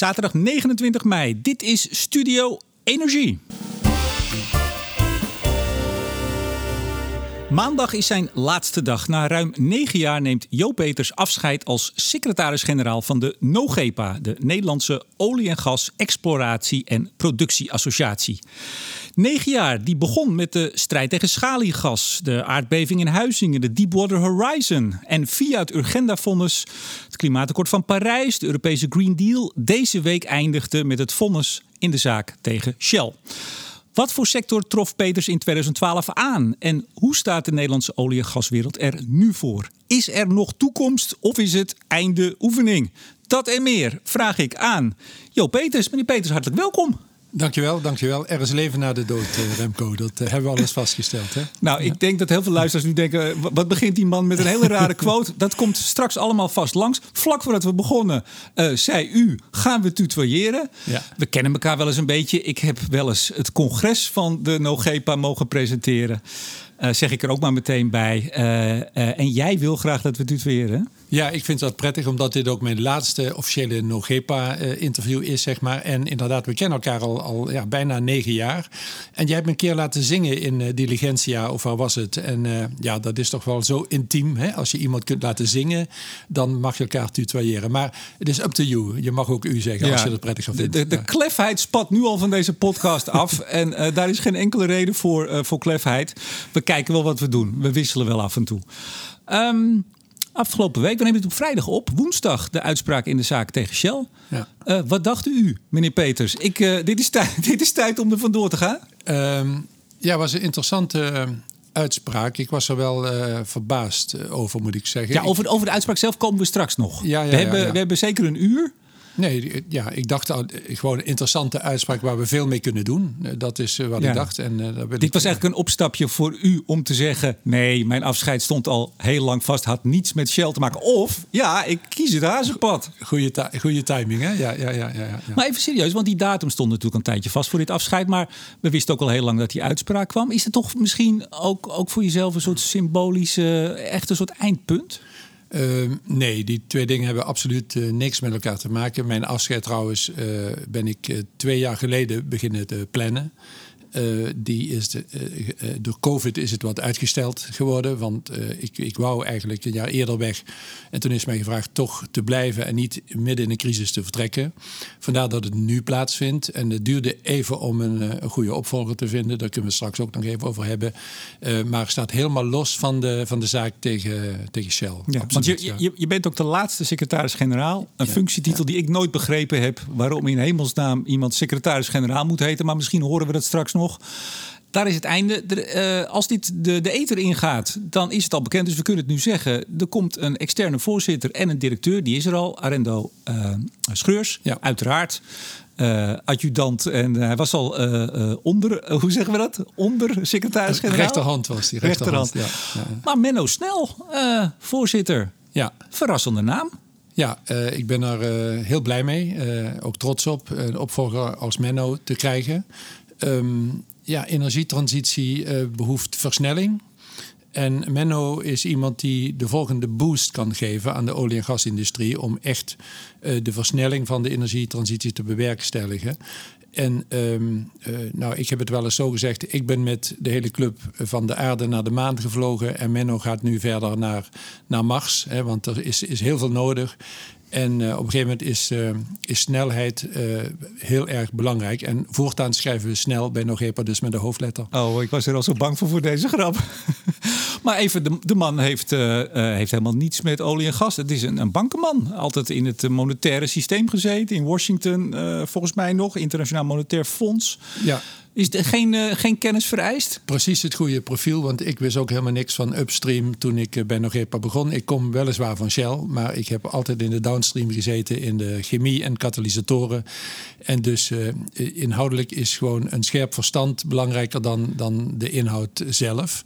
Zaterdag 29 mei. Dit is Studio Energie. Maandag is zijn laatste dag. Na ruim negen jaar neemt Jo Peters afscheid als secretaris-generaal van de NOGEPA, de Nederlandse Olie- en Gas Exploratie en Productieassociatie. Negen jaar, die begon met de strijd tegen schaliegas, de aardbeving in Huizingen, de Deepwater Horizon en via het Urgenda-fonds, het klimaatakkoord van Parijs, de Europese Green Deal, deze week eindigde met het vonnis in de zaak tegen Shell. Wat voor sector trof Peters in 2012 aan? En hoe staat de Nederlandse olie- en gaswereld er nu voor? Is er nog toekomst of is het einde oefening? Dat en meer vraag ik aan Jo Peters. Meneer Peters, hartelijk welkom. Dankjewel, dankjewel. Er is leven na de dood, eh, Remco. Dat eh, hebben we al eens vastgesteld. Hè? Nou, ik denk dat heel veel luisteraars nu denken... wat begint die man met een hele rare quote? Dat komt straks allemaal vast langs. Vlak voordat we begonnen, uh, zei u, gaan we tutoyeren. Ja. We kennen elkaar wel eens een beetje. Ik heb wel eens het congres van de NOGEPA mogen presenteren. Uh, zeg ik er ook maar meteen bij. Uh, en jij wil graag dat we tutoyeren? Ja, ik vind dat prettig, omdat dit ook mijn laatste officiële NOGEPA-interview is, zeg maar. En inderdaad, we kennen elkaar al, al ja, bijna negen jaar. En jij hebt me een keer laten zingen in uh, Diligentia, of waar was het? En uh, ja, dat is toch wel zo intiem. Hè? Als je iemand kunt laten zingen, dan mag je elkaar tutoyeren. Maar het is up to you. Je mag ook u zeggen, ja, als je dat prettig vindt. De, de, klefheid spat nu al van deze podcast af. en uh, daar is geen enkele reden voor, voor klefheid. We kijken wel wat we doen. We wisselen wel af en toe. Um, Afgelopen week, we nemen het op vrijdag op, woensdag, de uitspraak in de zaak tegen Shell. Ja. Uh, wat dacht u, meneer Peters? Ik, uh, dit, is dit is tijd om er vandoor te gaan. Um, ja, was een interessante uh, uitspraak. Ik was er wel verbaasd over, moet ik zeggen. Ja, over, over de uitspraak zelf komen we straks nog. Ja, ja, we, hebben, ja, we hebben zeker een uur. Nee, ja, ik dacht al, gewoon een interessante uitspraak waar we veel mee kunnen doen. Dat is wat Ja. ik dacht. En, uh, daar Dit ik- was eigenlijk een opstapje voor u om te zeggen: nee, mijn afscheid stond al heel lang vast, had niets met Shell te maken. Of ja, ik kies het hazenpad. Goede, ti- goede timing, hè? Ja, ja, ja, ja, ja. Maar even serieus, want die datum stond natuurlijk een tijdje vast voor dit afscheid. Maar we wisten ook al heel lang dat die uitspraak kwam. Is het toch misschien ook, ook voor jezelf een soort symbolische, echt een soort eindpunt? Ehm, nee, die twee dingen hebben absoluut eh, niks met elkaar te maken. Mijn afscheid trouwens eh, ben ik eh, twee jaar geleden beginnen te plannen. Eh, die is de, eh, eh, door COVID is het wat uitgesteld geworden. Want ik, ik wou eigenlijk een jaar eerder weg. En toen is mij gevraagd toch te blijven en niet midden in een crisis te vertrekken. Vandaar dat het nu plaatsvindt. En het duurde even om een, een goede opvolger te vinden. Daar kunnen we straks ook nog even over hebben. Maar staat helemaal los van de, van de zaak tegen, tegen Shell. Ja, want je, ja. je, je bent ook de laatste secretaris-generaal. Een Ja, functietitel die ik nooit begrepen heb. Waarom in hemelsnaam iemand secretaris-generaal moet heten. Maar misschien horen we dat straks nog. Daar is het einde. De, eh, als dit de, de ether ingaat, dan is het al bekend. Dus we kunnen het nu zeggen. Er komt een externe voorzitter en een directeur. Die is er al. Arendo eh, Schreurs, Ja. uiteraard. Eh, adjudant. En hij was al onder, hoe zeggen we dat? Onder secretaris-generaal. Rechterhand was die. Rechterhand. Ja, ja. Maar Menno Snel, voorzitter. ja. Verrassende naam. Ja, ik ben er heel blij mee. ook trots op een opvolger als Menno te krijgen. Ehm, ja, energietransitie eh, behoeft versnelling. En Menno is iemand die de volgende boost kan geven aan de olie- en gasindustrie om echt eh, de versnelling van de energietransitie te bewerkstelligen. En ehm, eh, nou, ik heb het wel eens zo gezegd. Ik ben met de hele club van de aarde naar de maan gevlogen. En Menno gaat nu verder naar, naar Mars. Hè, want er is, is heel veel nodig. En eh, op een gegeven moment is, eh, is snelheid eh, heel erg belangrijk. En voortaan schrijven we snel bij Nogepa dus met de hoofdletter. Oh, ik was er al zo bang voor voor deze grap. Maar even, de, de man heeft, eh, eh, heeft helemaal niets met olie en gas. Het is een, een bankenman. Altijd in het eh, monetaire systeem gezeten. In Washington volgens mij nog. Internationaal Monetair Fonds. Ja, Is er geen, geen kennis vereist? precies het goede profiel. Want ik wist ook helemaal niks van upstream toen ik eh, bij Nogepa begon. Ik kom weliswaar van Shell, maar ik heb altijd in de downstream gezeten in de chemie en katalysatoren. En dus inhoudelijk is gewoon een scherp verstand belangrijker dan, dan de inhoud zelf.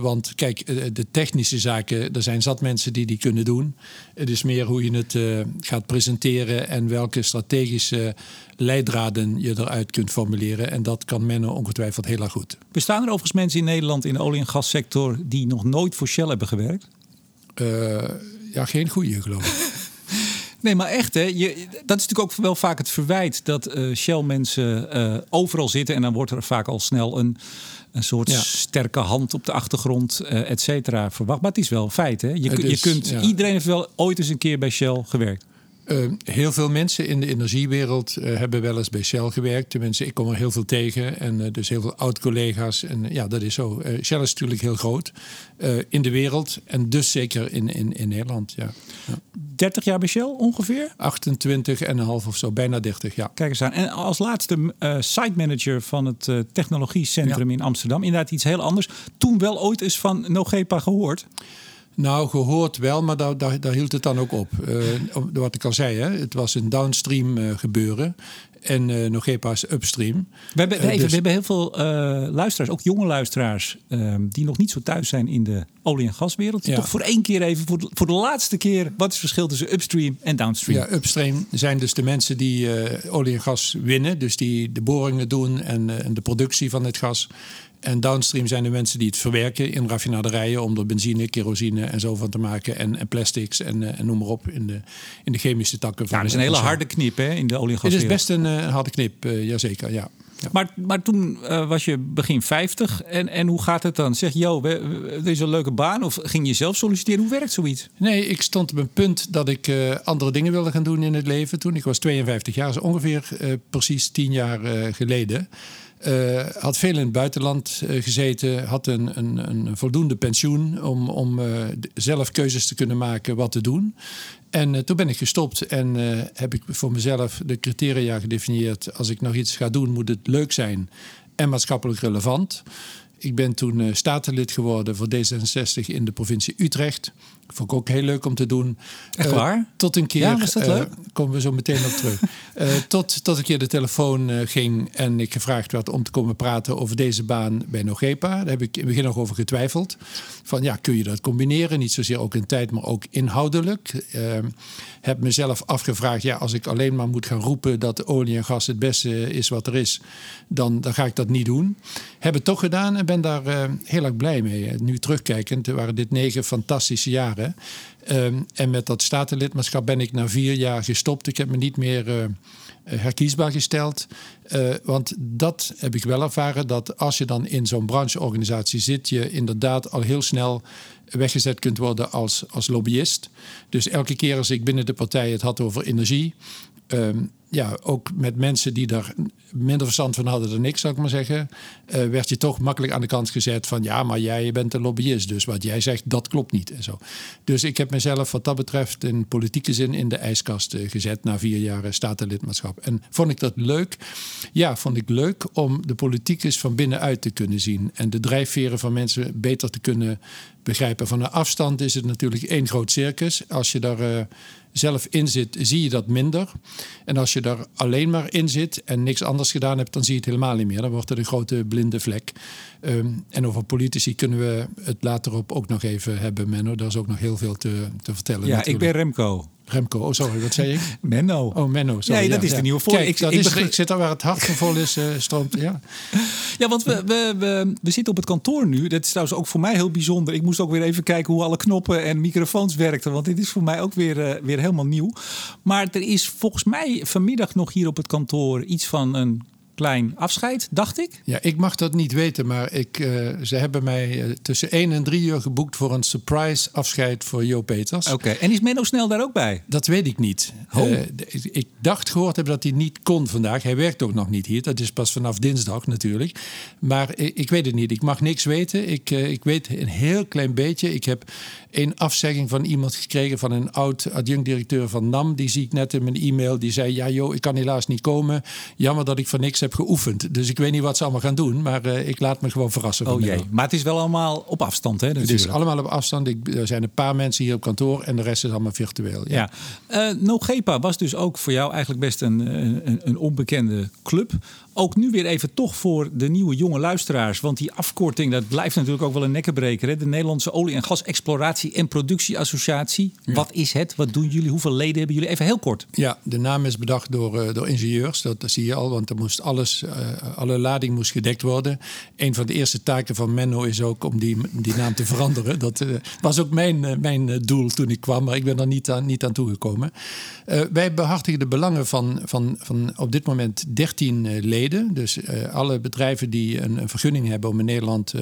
Want kijk, eh, de technische zaken, er zijn zat mensen die die kunnen doen. Het is meer hoe je het eh, gaat presenteren en welke strategische leidraden je eruit kunt formuleren. En dat kan Menno ongetwijfeld heel erg goed. Bestaan er overigens mensen in Nederland in de olie- en gassector die nog nooit voor Shell hebben gewerkt? Eh, ja, geen goede geloof ik. Nee, maar echt, hè? Je, dat is natuurlijk ook wel vaak het verwijt dat uh, Shell-mensen uh, overal zitten. En dan wordt er vaak al snel een, een soort ja. sterke hand op de achtergrond, uh, et cetera, verwacht. Maar het is wel een feit, hè? Je, is, je kunt, ja. Iedereen heeft wel ooit eens een keer bij Shell gewerkt. Uh, heel veel mensen in de energiewereld uh, hebben wel eens bij Shell gewerkt. Tenminste, ik kom er heel veel tegen. En uh, dus heel veel oud-collega's. En ja, dat is zo. Shell is natuurlijk heel groot in de wereld. En dus zeker in, in, in Nederland. Ja. ja. 30 jaar bij Shell ongeveer? 28 en een half of zo. Bijna 30, ja. Kijk eens aan. En als laatste site manager van het technologiecentrum ja. in Amsterdam. Inderdaad iets heel anders. Toen wel ooit eens van Nogepa gehoord? Nou, gehoord wel, maar daar, daar, daar hield het dan ook op. Uh, wat ik al zei, hè, het was een downstream uh, gebeuren. En uh, nog geen paar upstream. We hebben, even, dus... we hebben heel veel luisteraars, ook jonge luisteraars, die nog niet zo thuis zijn in de olie- en gaswereld. Ja. Toch voor één keer even, voor de, voor de laatste keer, wat is het verschil tussen upstream en downstream? Ja, upstream zijn dus de mensen die olie en gas winnen. Dus die de boringen doen en, en de productie van het gas. En downstream zijn de mensen die het verwerken in raffinaderijen om er benzine, kerosine en zo van te maken. En, en plastics en, uh, en noem maar op in de, in de chemische takken. Van, ja, dat is een hele harde knip hè, in de olie en gas. Het is best een uh, harde knip, uh, jazeker. Ja. Ja. Maar, maar toen uh, was je begin 50. En, en hoe gaat het dan? Zeg, joh, dit is een leuke baan. Of ging je zelf solliciteren? Hoe werkt zoiets? Nee, ik stond op een punt dat ik uh, andere dingen wilde gaan doen in het leven. Toen ik was 52 jaar, ongeveer uh, precies 10 jaar geleden. Uh, had veel in het buitenland uh, gezeten, had een, een, een, voldoende pensioen om, om uh, zelf keuzes te kunnen maken wat te doen. En toen ben ik gestopt en heb ik voor mezelf de criteria gedefinieerd. Als ik nog iets ga doen, moet het leuk zijn en maatschappelijk relevant. Ik ben toen statenlid geworden voor D66 in de provincie Utrecht. Vond ik ook heel leuk om te doen. Echt waar? Uh, tot een keer. Ja, was dat leuk? komen we zo meteen op terug. uh, tot, tot een keer de telefoon ging en ik gevraagd werd om te komen praten over deze baan bij Nogepa. Daar heb ik in het begin nog over getwijfeld. Van ja, kun je dat combineren? Niet zozeer ook in tijd, maar ook inhoudelijk. heb mezelf afgevraagd, ja, als ik alleen maar moet gaan roepen dat olie en gas het beste is wat er is, dan, dan ga ik dat niet doen. Heb het toch gedaan en ben daar heel erg blij mee. Nu terugkijkend waren dit negen fantastische jaren Um, en met dat statenlidmaatschap ben ik na vier jaar gestopt. Ik heb me niet meer uh, herkiesbaar gesteld. Uh, want dat heb ik wel ervaren, dat als je dan in zo'n brancheorganisatie zit, je inderdaad al heel snel weggezet kunt worden als, als lobbyist. Dus elke keer als ik binnen de partij het had over energie, um, ja, ook met mensen die daar minder verstand van hadden dan ik, zou ik maar zeggen, uh, werd je toch makkelijk aan de kant gezet van ja, maar jij bent een lobbyist, dus wat jij zegt, dat klopt niet en zo. Dus ik heb mezelf wat dat betreft in politieke zin in de ijskast uh, gezet na vier jaar statenlidmaatschap. En vond ik dat leuk? Ja, vond ik leuk om de politiek eens van binnenuit te kunnen zien en de drijfveren van mensen beter te kunnen begrijpen. Van een afstand is het natuurlijk één groot circus. Als je daar zelf in zit, zie je dat minder. En als je daar alleen maar in zit en niks anders gedaan hebt, dan zie je het helemaal niet meer. Dan wordt het een grote blinde vlek. Um, en over politici kunnen we het later op ook nog even hebben, Menno. Daar is ook nog heel veel te, te vertellen. Ja, natuurlijk. ik ben Remco. Remco, oh sorry, wat zei ik? Menno. Oh, Menno. Sorry, nee, dat ja, is ja. de nieuwe. Kijk, ik, dat ik, is, begrijp... ik zit daar waar het hart vol is, uh, stroomt. Ja, ja want we, we, we, we zitten op het kantoor nu. Dat is trouwens ook voor mij heel bijzonder. Ik moest ook weer even kijken hoe alle knoppen en microfoons werkten. Want dit is voor mij ook weer, uh, weer helemaal nieuw. Maar er is volgens mij vanmiddag nog hier op het kantoor iets van een klein afscheid, dacht ik. Ja, ik mag dat niet weten, maar ik, uh, ze hebben mij uh, tussen 1 en 3 uur geboekt voor een surprise afscheid voor Jo Peters. Oké, okay. en is Menno Snel daar ook bij? Dat weet ik niet. Oh. Uh, ik dacht gehoord hebben dat hij niet kon vandaag. Hij werkt ook nog niet hier. Dat is pas vanaf dinsdag natuurlijk. Maar ik, ik weet het niet. Ik mag niks weten. Ik, ik weet een heel klein beetje. Ik heb een afzegging van iemand gekregen van een oud adjunct-directeur van NAM. Die zie ik net in mijn e-mail. Die zei: Ja, joh, ik kan helaas niet komen. Jammer dat ik van niks heb geoefend. Dus ik weet niet wat ze allemaal gaan doen. Maar uh, ik laat me gewoon verrassen. Oh jee, maar het is wel allemaal op afstand, hè? Het is allemaal op afstand. Ik, er zijn een paar mensen hier op kantoor en de rest is allemaal virtueel. Ja. ja. Uh, Nogepa was dus ook voor jou eigenlijk best een, een, een onbekende club. Ook nu weer even toch voor de nieuwe jonge luisteraars. Want die afkorting, dat blijft natuurlijk ook wel een nekkenbreker. Hè? De Nederlandse Olie- en Gasexploratie en Productieassociatie. Ja. Wat is het? Wat doen jullie? Hoeveel leden hebben jullie? Even heel kort. Ja, de naam is bedacht door, uh, door ingenieurs. Dat, zie je al, want er moest alles alles, alle lading moest gedekt worden. Een van de eerste taken van Menno is ook om die, die naam te veranderen. Dat was ook mijn, mijn doel toen ik kwam, maar ik ben er niet aan, niet aan toegekomen. wij behartigen de belangen van, van, van op dit moment 13 leden. Dus alle bedrijven die een, vergunning hebben om in Nederland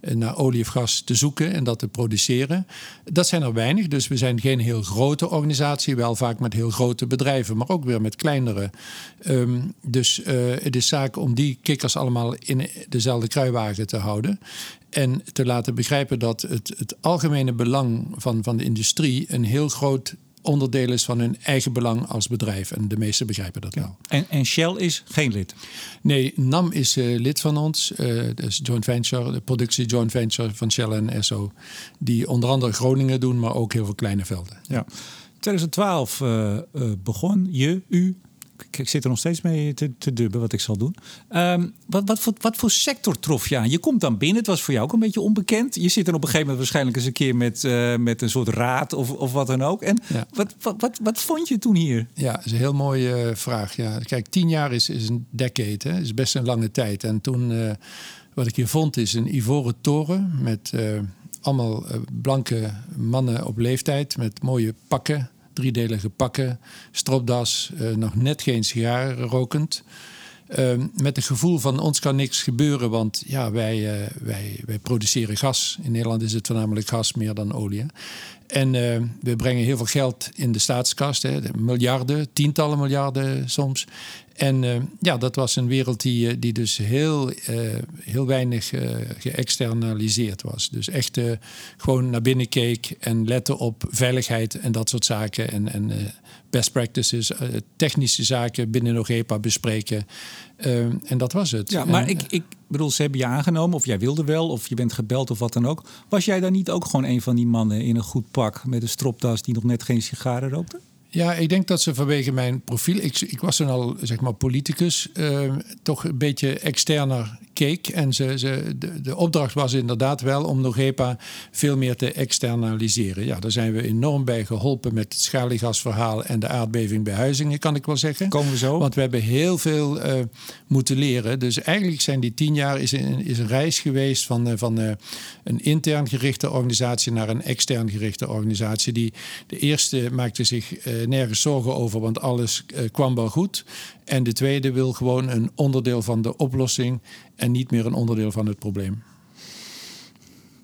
naar olie of gas te zoeken en dat te produceren. Dat zijn er weinig, dus we zijn geen heel grote organisatie, wel vaak met heel grote bedrijven, maar ook weer met kleinere. Ehm, dus uh, het is zaak om die kikkers allemaal in dezelfde kruiwagen te houden. En te laten begrijpen dat het, het algemene belang van, van de industrie een heel groot onderdeel is van hun eigen belang als bedrijf. En de meesten begrijpen dat wel. En, en Shell is geen lid? Nee, NAM is uh, lid van ons. Uh, dus joint venture, de productie joint venture van Shell en Esso. Die onder andere Groningen doen, maar ook heel veel kleine velden. Ja. 2012 uh, begon je, u ik zit er nog steeds mee te, te dubben wat ik zal doen. Um, wat, wat, voor, wat voor sector trof je aan? Je komt dan binnen, het was voor jou ook een beetje onbekend. Je zit er op een gegeven moment waarschijnlijk eens een keer met, uh, met een soort raad of, of wat dan ook. En ja. wat, wat, wat, wat, vond je toen hier? Ja, dat is een heel mooie uh, vraag. Ja. Kijk, tien jaar is, is een decade, hè? is best een lange tijd. En toen, uh, wat ik hier vond, is een ivoren toren met allemaal blanke mannen op leeftijd met mooie pakken driedelige pakken, stropdas, uh, nog net geen sigaar rokend. Uh, met het gevoel van ons kan niks gebeuren, want ja, wij, uh, wij, wij produceren gas. In Nederland is het voornamelijk gas meer dan olie. En uh, we brengen heel veel geld in de staatskast, hè, miljarden, tientallen miljarden soms. En uh, ja, dat was een wereld die, eh, die dus heel, heel weinig geëxternaliseerd was. Dus echt gewoon naar binnen keek en lette op veiligheid en dat soort zaken. En, en best practices, technische zaken binnen NOGEPA bespreken. En dat was het. Ja, maar ik, ik bedoel, ze hebben je aangenomen of jij wilde wel of je bent gebeld of wat dan ook. Was jij dan niet ook gewoon een van die mannen in een goed pak met een stropdas die nog net geen sigaren rookte? Ja, ik denk dat ze vanwege mijn profiel, ik, ik was toen al zeg maar politicus, uh, toch een beetje externer keek. En ze, ze, de, de, opdracht was inderdaad wel om Nogepa veel meer te externaliseren. Ja, daar zijn we enorm bij geholpen met het schaliegasverhaal en de aardbeving bij Huizingen, kan ik wel zeggen. Komen we zo. Want we hebben heel veel uh, moeten leren. Dus eigenlijk zijn die tien jaar is een, is een reis geweest van, uh, van uh, een intern gerichte organisatie naar een extern gerichte organisatie. Die, de eerste maakte zich nergens zorgen over, want alles kwam wel goed. En de tweede wil gewoon een onderdeel van de oplossing en niet meer een onderdeel van het probleem.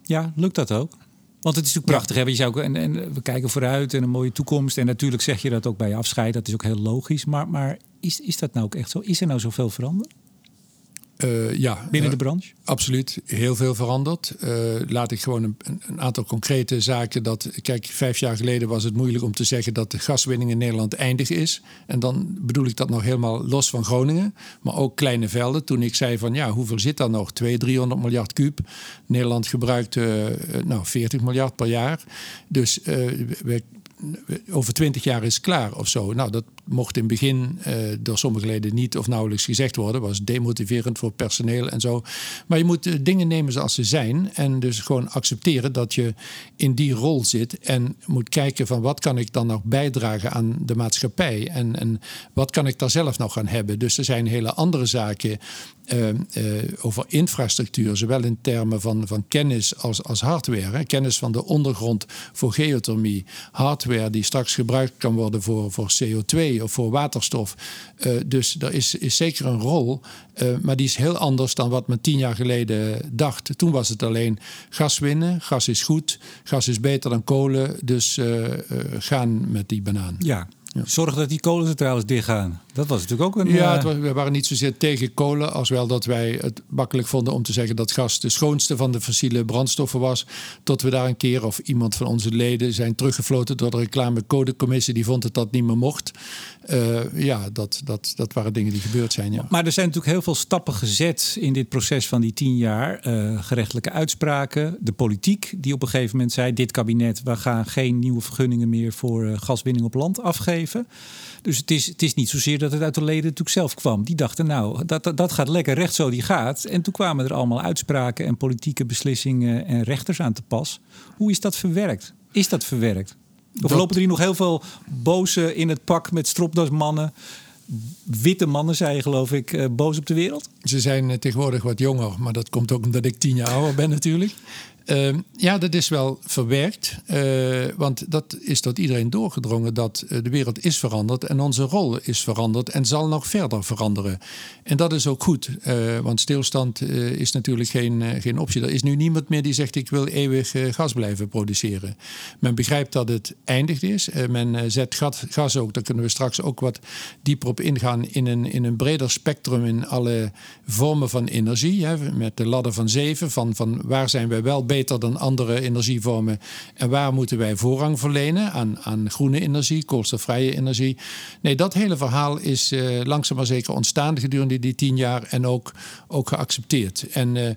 Ja, lukt dat ook? Want het is natuurlijk prachtig. Hè? Je zou ook, en, en we kijken vooruit en een mooie toekomst. En natuurlijk zeg je dat ook bij afscheid. Dat is ook heel logisch. Maar, maar is, is dat nou ook echt zo? Is er nou zoveel veranderd? Uh, ja, binnen de branche? Absoluut, heel veel veranderd. Uh, laat ik gewoon een, een, aantal concrete zaken. Dat, kijk, vijf jaar geleden was het moeilijk om te zeggen dat de gaswinning in Nederland eindig is. En dan bedoel ik dat nog helemaal los van Groningen, maar ook kleine velden. Toen ik zei van ja, hoeveel zit daar nog? 200, 300 miljard kuub. Nederland gebruikt nou, 40 miljard per jaar. Dus we over twintig jaar is klaar of zo. Nou, dat mocht in het begin uh, door sommige leden niet of nauwelijks gezegd worden. was demotiverend voor personeel en zo. Maar je moet uh, dingen nemen zoals ze zijn. En dus gewoon accepteren dat je in die rol zit. En moet kijken van wat kan ik dan nog bijdragen aan de maatschappij. En, en wat kan ik daar zelf nog aan hebben. Dus er zijn hele andere zaken uh, over infrastructuur. Zowel in termen van, van kennis als, als hardware. Kennis van de ondergrond voor geothermie. Hardware die straks gebruikt kan worden voor, voor CO2 of voor waterstof. Uh, dus er is, is zeker een rol, uh, maar die is heel anders dan wat men tien jaar geleden dacht. Toen was het alleen gas winnen, gas is goed, gas is beter dan kolen, dus uh, gaan met die banaan. Ja, ja. Zorg dat die kolencentrales dichtgaan. Dat was natuurlijk ook een. Ja, was, we waren niet zozeer tegen kolen, als wel dat wij het makkelijk vonden om te zeggen dat gas de schoonste van de fossiele brandstoffen was. Tot we daar een keer, of iemand van onze leden, zijn teruggefloten door de reclamecodecommissie, die vond dat dat niet meer mocht. Uh, ja, dat, dat, dat waren dingen die gebeurd zijn. Ja. Maar er zijn natuurlijk heel veel stappen gezet in dit proces van die tien jaar. Uh, gerechtelijke uitspraken, de politiek die op een gegeven moment zei: dit kabinet, we gaan geen nieuwe vergunningen meer voor uh, gaswinning op land afgeven. Dus het is, het is niet zozeer dat het uit de leden natuurlijk zelf kwam. Die dachten, nou, dat, dat gaat lekker recht zo die gaat. En toen kwamen er allemaal uitspraken en politieke beslissingen en rechters aan te pas. Hoe is dat verwerkt? Is dat verwerkt? Of lopen er hier nog heel veel boze in het pak met stropdasmannen witte mannen, zei je geloof ik, boos op de wereld? Ze zijn tegenwoordig wat jonger, maar dat komt ook omdat ik tien jaar ouder ben natuurlijk. Ehm, ja, dat is wel verwerkt. Uh, want dat is tot iedereen doorgedrongen dat uh, de wereld is veranderd en onze rol is veranderd en zal nog verder veranderen. En dat is ook goed, uh, want stilstand is natuurlijk geen, geen optie. Er is nu niemand meer die zegt ik wil eeuwig gas blijven produceren. Men begrijpt dat het eindigd is. men zet gas, ook, daar kunnen we straks ook wat dieper op ingaan, in een, in een breder spectrum in alle vormen van energie. Hè, met de ladder van zeven, van, van waar zijn wij wel dan andere energievormen. En waar moeten wij voorrang verlenen aan, aan groene energie, koolstofvrije energie? Nee, dat hele verhaal is uh, langzaam maar zeker ontstaan gedurende die tien jaar en ook, ook geaccepteerd. En uh,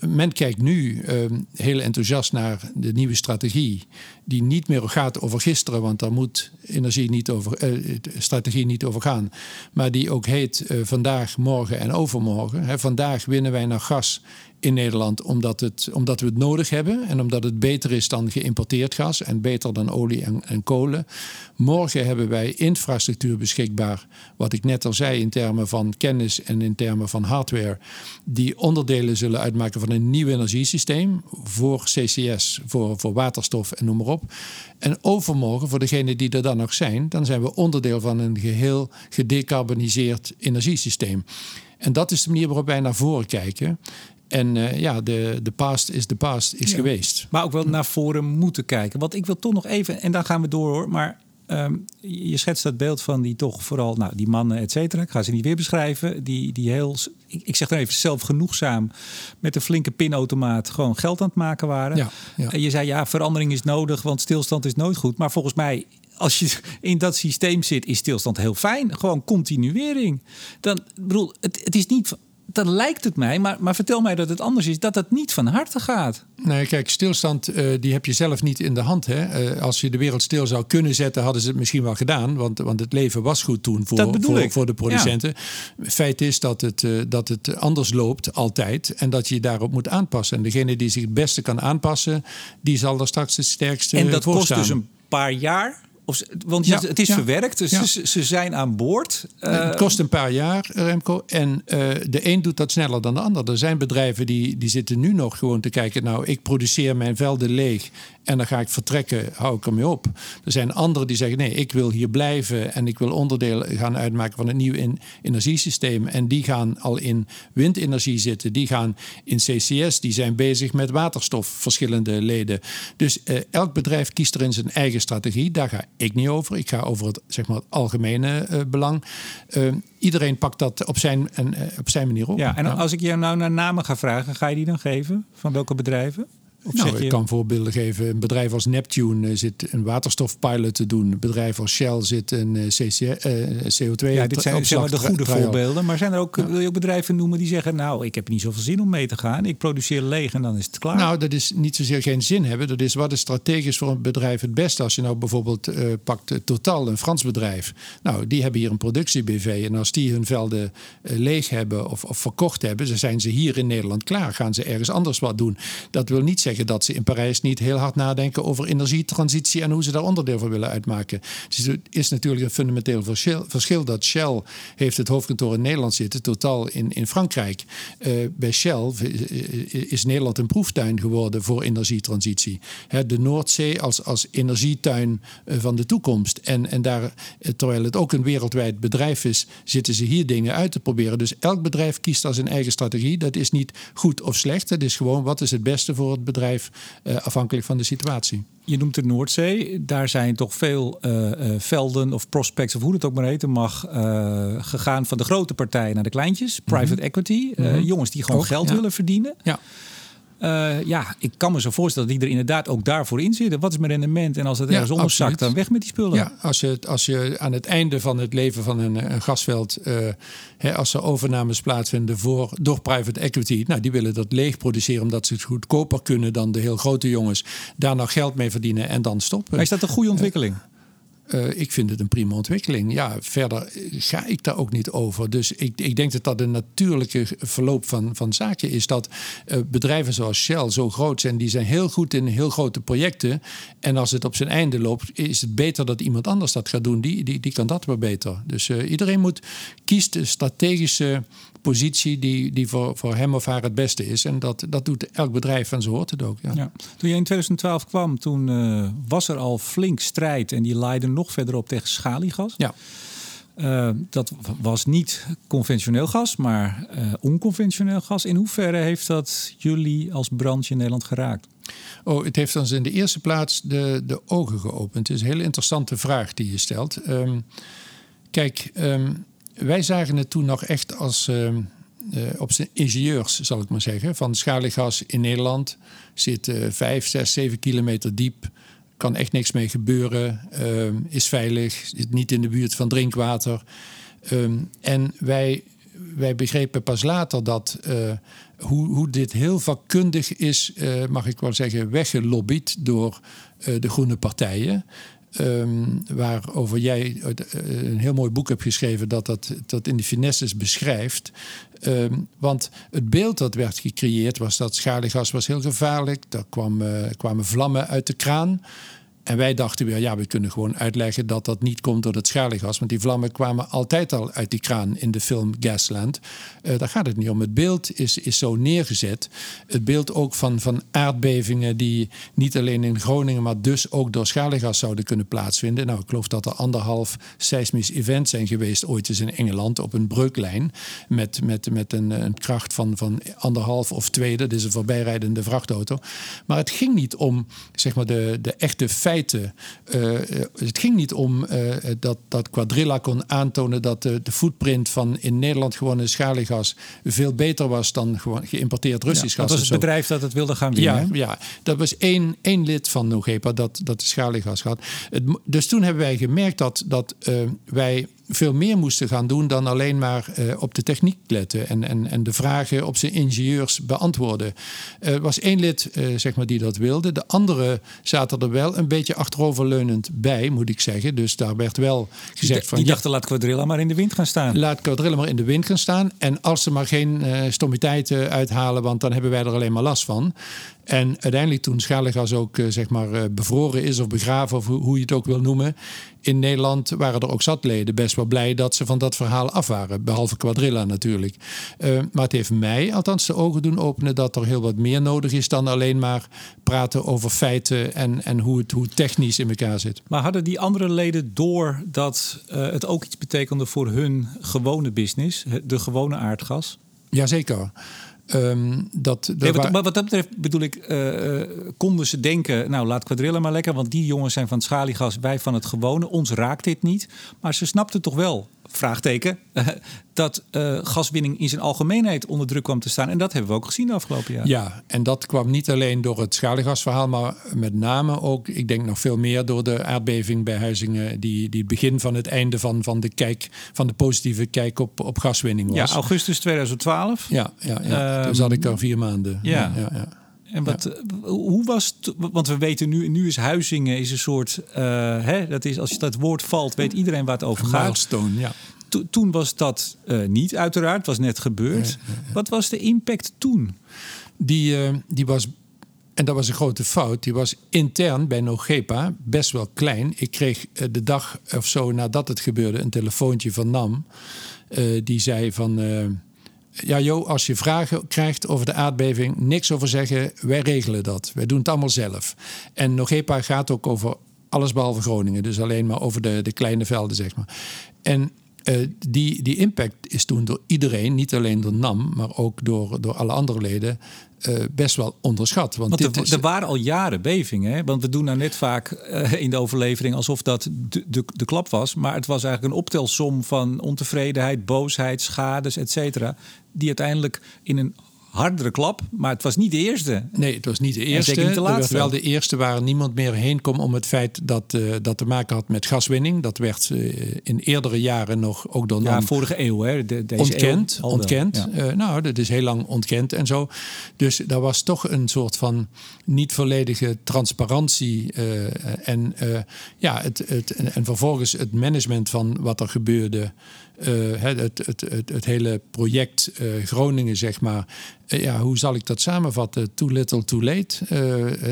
men kijkt nu uh, heel enthousiast naar de nieuwe strategie, die niet meer gaat over gisteren, want daar moet energie niet over, uh, strategie niet over gaan, maar die ook heet uh, vandaag, morgen en overmorgen. Vandaag winnen wij naar gas in Nederland omdat, het, omdat we het nodig hebben en omdat het beter is dan geïmporteerd gas en beter dan olie en, en kolen. Morgen hebben wij infrastructuur beschikbaar, wat ik net al zei in termen van kennis en in termen van hardware, die onderdelen zullen uitmaken van een nieuw energiesysteem voor CCS, voor, voor waterstof en noem maar op. En overmorgen, voor degenen die er dan nog zijn, dan zijn we onderdeel van een geheel gedecarboniseerd energiesysteem. En dat is de manier waarop wij naar voren kijken. En uh, ja, de, de past is de past is geweest. Maar ook wel naar voren moeten kijken. Want ik wil toch nog even, en dan gaan we door hoor. Maar um, je schetst dat beeld van die toch vooral, nou, die mannen, et cetera. Ik ga ze niet weer beschrijven. Die, die heel, ik, ik zeg dan even zelfgenoegzaam, met een flinke pinautomaat gewoon geld aan het maken waren. Ja, ja. En je zei ja, verandering is nodig, want stilstand is nooit goed. Maar volgens mij als je in dat systeem zit, is stilstand heel fijn. Gewoon continuering. Dan bedoel, het, het is niet dan lijkt het mij, maar, maar vertel mij dat het anders is, dat het niet van harte gaat. Nee, kijk, stilstand uh, die heb je zelf niet in de hand. Hè? Uh, als je de wereld stil zou kunnen zetten, hadden ze het misschien wel gedaan. Want, want het leven was goed toen voor, voor, voor, de producenten. Ja. Feit is dat het, uh, dat het anders loopt altijd en dat je daarop moet aanpassen. En degene die zich het beste kan aanpassen, die zal er straks het sterkste En dat kost dus een paar jaar of, want ja, het is ja, verwerkt, dus ja. ze, ze, zijn aan boord. Uh, het kost een paar jaar, Remco. En uh, de een doet dat sneller dan de ander. Er zijn bedrijven die, die zitten nu nog gewoon te kijken... nou, ik produceer mijn velden leeg en dan ga ik vertrekken, hou ik ermee op. Er zijn anderen die zeggen, nee, ik wil hier blijven... en ik wil onderdeel gaan uitmaken van een nieuw in, energiesysteem. En die gaan al in windenergie zitten. Die gaan in CCS, die zijn bezig met waterstof, verschillende leden. Dus uh, elk bedrijf kiest er in zijn eigen strategie. Daar ga ik niet over. Ik ga over het, zeg maar, het algemene uh, belang. Uh, iedereen pakt dat op zijn, uh, op zijn manier op. Ja, en als ik je nou naar namen ga vragen, ga je die dan geven? Van welke bedrijven? Of nou, je... ik kan voorbeelden geven. Een bedrijf als Neptune zit een waterstofpilot te doen. Een bedrijf als Shell zit een CC, uh, CO2. Ja, dit zijn zeg maar de goede voorbeelden. Maar zijn er ook, ja. wil je ook bedrijven noemen die zeggen: Nou, ik heb niet zoveel zin om mee te gaan. Ik produceer leeg en dan is het klaar. Nou, dat is niet zozeer geen zin hebben. Dat is wat is strategisch voor een bedrijf het beste. Als je nou bijvoorbeeld uh, pakt Total, een Frans bedrijf. Nou, die hebben hier een productie-BV. En als die hun velden uh, leeg hebben of, of verkocht hebben, dan zijn ze hier in Nederland klaar. Gaan ze ergens anders wat doen. Dat wil niet zeggen dat ze in Parijs niet heel hard nadenken over energietransitie en hoe ze daar onderdeel van willen uitmaken. Dus het is natuurlijk een fundamenteel verschil, verschil dat Shell heeft het hoofdkantoor in Nederland zitten, totaal in, in Frankrijk. Uh, bij Shell is Nederland een proeftuin geworden voor energietransitie. De Noordzee als, als energietuin van de toekomst. En, en daar, terwijl het ook een wereldwijd bedrijf is, zitten ze hier dingen uit te proberen. Dus elk bedrijf kiest als zijn eigen strategie. Dat is niet goed of slecht. Het is gewoon wat is het beste voor het bedrijf uh, afhankelijk van de situatie. Je noemt de Noordzee. Daar zijn toch veel uh, uh, velden of prospects, of hoe het ook maar heten mag, gegaan van de grote partijen naar de kleintjes. Private mm-hmm. equity. Mm -hmm. Jongens die gewoon ook, geld ja. willen verdienen. Ja. Uh, ja, ik kan me zo voorstellen dat die er inderdaad ook daarvoor in zitten. Wat is mijn rendement? En als het ergens ja, onderzakt, dan weg met die spullen. Ja, als je, als je aan het einde van het leven van een, een gasveld... Uh, hè, als er overnames plaatsvinden voor, door private equity... nou, die willen dat leeg produceren omdat ze het goedkoper kunnen... dan de heel grote jongens. Daar nog geld mee verdienen en dan stoppen. Maar is dat een goede ontwikkeling? Uh, ik vind het een prima ontwikkeling. Ja, verder ga ik daar ook niet over. Dus ik, ik denk dat dat een natuurlijke verloop van, van zaken is. Dat uh, bedrijven zoals Shell zo groot zijn, die zijn heel goed in heel grote projecten. En als het op zijn einde loopt, is het beter dat iemand anders dat gaat doen. Die, die, die kan dat wel beter. Dus iedereen moet kiest strategische positie die, die voor, voor hem of haar het beste is. En dat, dat doet elk bedrijf en zo hoort het ook. Ja. ja. Toen je in 2012 kwam, toen uh, was er al flink strijd en die leidde nog verder op tegen schaliegas. Ja. Uh, dat was niet conventioneel gas, maar uh, onconventioneel gas. In hoeverre heeft dat jullie als branche in Nederland geraakt? Oh, het heeft ons in de eerste plaats de, de ogen geopend. Het is een hele interessante vraag die je stelt. Um, kijk, um, wij zagen het toen nog echt als uh, op zijn ingenieurs, zal ik maar zeggen. Van schaliegas in Nederland zit uh, 5, 6, 7 kilometer diep. Kan echt niks mee gebeuren. Uh, is veilig. Zit niet in de buurt van drinkwater. Ehm, en wij, wij begrepen pas later dat eh, hoe, hoe dit heel vakkundig is, mag ik wel zeggen, weggelobbyd door de groene partijen. Um, waarover jij eh, een heel mooi boek hebt geschreven dat dat, dat in de finesses beschrijft. Um, want het beeld dat werd gecreëerd was dat schaliegas was heel gevaarlijk. Er kwam, uh, kwamen vlammen uit de kraan. En wij dachten weer, ja, we kunnen gewoon uitleggen dat dat niet komt door het schaliegas. Want die vlammen kwamen altijd al uit die kraan in de film Gasland. Uh, daar gaat het niet om. Het beeld is, is zo neergezet. Het beeld ook van, van aardbevingen die niet alleen in Groningen, maar dus ook door schaliegas zouden kunnen plaatsvinden. Nou, ik geloof dat er anderhalf seismisch event zijn geweest ooit eens in Engeland op een breuklijn. Met, met, met een, kracht van, van anderhalf of twee. Dat is een voorbijrijdende vrachtauto. Maar het ging niet om zeg maar, de, de echte feiten feiten. Uh, het ging niet om uh, dat, dat Quadrilla kon aantonen dat de, de footprint van in Nederland gewonnen schaliegas veel beter was dan gewoon geïmporteerd Russisch ja, gas. Dat was het bedrijf dat het wilde gaan winnen. Ja, ja dat was één, één lid van Nogepa dat, dat de schaliegas had. Het, dus toen hebben wij gemerkt dat, dat uh, wij veel meer moesten gaan doen dan alleen maar uh, op de techniek letten en, en, en de vragen op zijn ingenieurs beantwoorden. Er was één lid uh, zeg maar, die dat wilde. De andere zaten er wel een beetje achteroverleunend bij, moet ik zeggen. Dus daar werd wel gezegd die, van... Die dachten, laat Quadrilla maar in de wind gaan staan. Laat Quadrilla maar in de wind gaan staan. En als ze maar geen uh, stommiteiten uithalen, want dan hebben wij er alleen maar last van. En uiteindelijk toen schaliegas ook zeg maar, bevroren is of begraven, of hoe je het ook wil noemen, in Nederland waren er ook zatleden best wel blij dat ze van dat verhaal af waren. Behalve Quadrilla natuurlijk. Uh, maar het heeft mij althans de ogen doen openen dat er heel wat meer nodig is dan alleen maar praten over feiten en, en hoe, het, hoe technisch in elkaar zit. Maar hadden die andere leden door dat uh, het ook iets betekende voor hun gewone business, de gewone aardgas? Jazeker. Um, dat, nee, wat, wat, dat betreft bedoel ik, uh, uh, konden ze denken, nou laat Quadrilla maar lekker, want die jongens zijn van het schaliegas, wij van het gewone, ons raakt dit niet. Maar ze snapten toch wel, vraagteken, dat uh, gaswinning in zijn algemeenheid onder druk kwam te staan. En dat hebben we ook gezien de afgelopen jaar. Ja, en dat kwam niet alleen door het schaliegasverhaal, maar met name ook, ik denk nog veel meer door de aardbeving bij Huizingen, die, die het begin van het einde van, van de kijk, van de positieve kijk op, op gaswinning was. Ja, augustus 2012. Ja, ja, ja. Um, toen zat ik er vier maanden. Ja. ja, ja. En wat, ja. hoe was het? Want we weten nu, nu is Huizingen is een soort. Uh, hè, dat is, als je dat woord valt, weet iedereen waar het over gaat. Milestone, ja. To, toen was dat uh, niet, uiteraard. Het was net gebeurd. Ja, ja, Wat was de impact toen? Die, uh, die was. En dat was een grote fout. Die was intern bij Nogepa best wel klein. Ik kreeg de dag of zo nadat het gebeurde een telefoontje van NAM. die zei van ja, Jo, als je vragen krijgt over de aardbeving, niks over zeggen. Wij regelen dat. Wij doen het allemaal zelf. En Nogepa gaat ook over alles behalve Groningen. Dus alleen maar over de, de kleine velden, zeg maar. En uh, die, die impact is toen door iedereen, niet alleen door NAM, maar ook door, door alle andere leden, uh, best wel onderschat. Want, Want er, is... er, waren al jaren bevingen. Hè? Want we doen nou net vaak uh, in de overlevering alsof dat de, de, de, klap was. Maar het was eigenlijk een optelsom van ontevredenheid, boosheid, schades, et cetera. Die uiteindelijk in een hardere klap, maar het was niet de eerste. Nee, het was niet de eerste. Zeker niet de laatste. wel de eerste waar niemand meer heen kwam om het feit dat uh, dat te maken had met gaswinning. Dat werd uh, in eerdere jaren nog ook door ja, vorige eeuw, hè? De, deze ontkend. Eeuw ontkend. Ja. Uh, nou, dat is heel lang ontkend en zo. Dus daar was toch een soort van niet volledige transparantie en ja, het, het, en vervolgens het management van wat er gebeurde. Uh, het, het, het, het, hele project uh, Groningen, zeg maar. Uh, ja, hoe zal ik dat samenvatten? Too little, too late.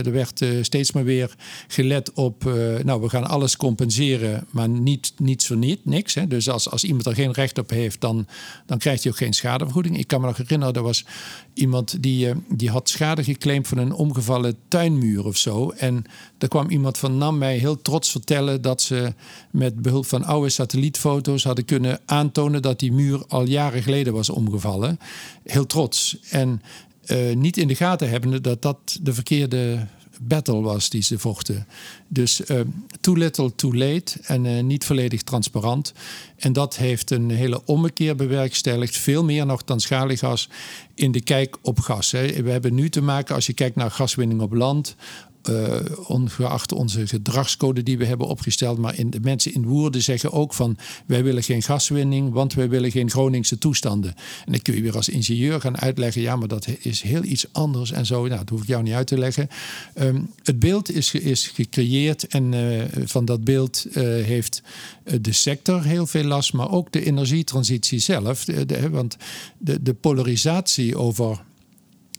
er werd steeds maar weer gelet op, nou, we gaan alles compenseren, maar niet, niets voor niet, niks. Hè. Dus als, als iemand er geen recht op heeft, dan, dan krijgt hij ook geen schadevergoeding. Ik kan me nog herinneren, er was iemand die, die had schade geclaimd van een omgevallen tuinmuur of zo. En er kwam iemand van NAM mij heel trots vertellen dat ze met behulp van oude satellietfoto's hadden kunnen aantonen dat die muur al jaren geleden was omgevallen. Heel trots. En uh, niet in de gaten hebbende dat dat de verkeerde battle was die ze vochten. Dus uh, too little, too late en uh, niet volledig transparant. En dat heeft een hele ommekeer bewerkstelligd, veel meer nog dan schaliegas, in de kijk op gas. Hè. We hebben nu te maken, als je kijkt naar gaswinning op land, uh, ongeacht onze gedragscode die we hebben opgesteld. Maar in, de mensen in Woerden zeggen ook van wij willen geen gaswinning, want wij willen geen Groningse toestanden. En dan kun je weer als ingenieur gaan uitleggen, ja, maar dat is heel iets anders en zo. Nou, dat hoef ik jou niet uit te leggen. Um, het beeld is, is gecreëerd en uh, van dat beeld uh, heeft de sector heel veel last, maar ook de energietransitie zelf. Want de, de polarisatie over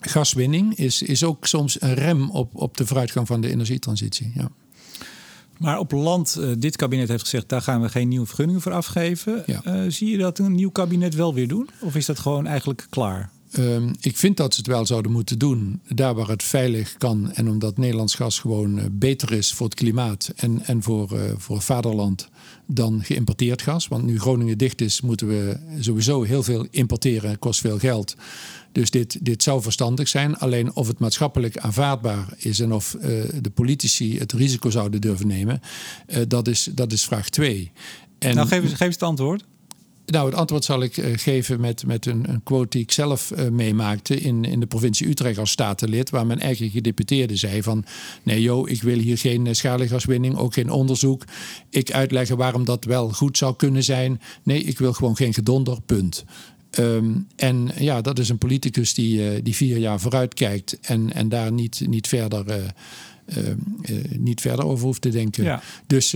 gaswinning is, is ook soms een rem op, op de vooruitgang van de energietransitie. Ja. Maar op land, uh, dit kabinet heeft gezegd, daar gaan we geen nieuwe vergunningen voor afgeven. Ja. Uh, zie je dat een nieuw kabinet wel weer doen? Of is dat gewoon eigenlijk klaar? Um, ik vind dat ze het wel zouden moeten doen, daar waar het veilig kan. En omdat Nederlands gas gewoon uh, beter is voor het klimaat en, en voor, voor het vaderland dan geïmporteerd gas. Want nu Groningen dicht is, moeten we sowieso heel veel importeren. kost veel geld. Dus dit, dit zou verstandig zijn. Alleen of het maatschappelijk aanvaardbaar is en of uh, de politici het risico zouden durven nemen, uh, dat, is, dat is vraag twee. En, nou, geef eens, geef eens het antwoord. Nou, het antwoord zal ik uh, geven met, met een, een, quote die ik zelf uh, meemaakte in, in de provincie Utrecht als statenlid, waar mijn eigen gedeputeerde zei van nee joh, ik wil hier geen schaliegaswinning, ook geen onderzoek. Ik uitleggen waarom dat wel goed zou kunnen zijn. Nee, ik wil gewoon geen gedonder, punt. Um, en ja, dat is een politicus die, uh, die vier jaar vooruit kijkt en, en daar niet, niet, verder, uh, uh, niet verder over hoeft te denken. Ja. Dus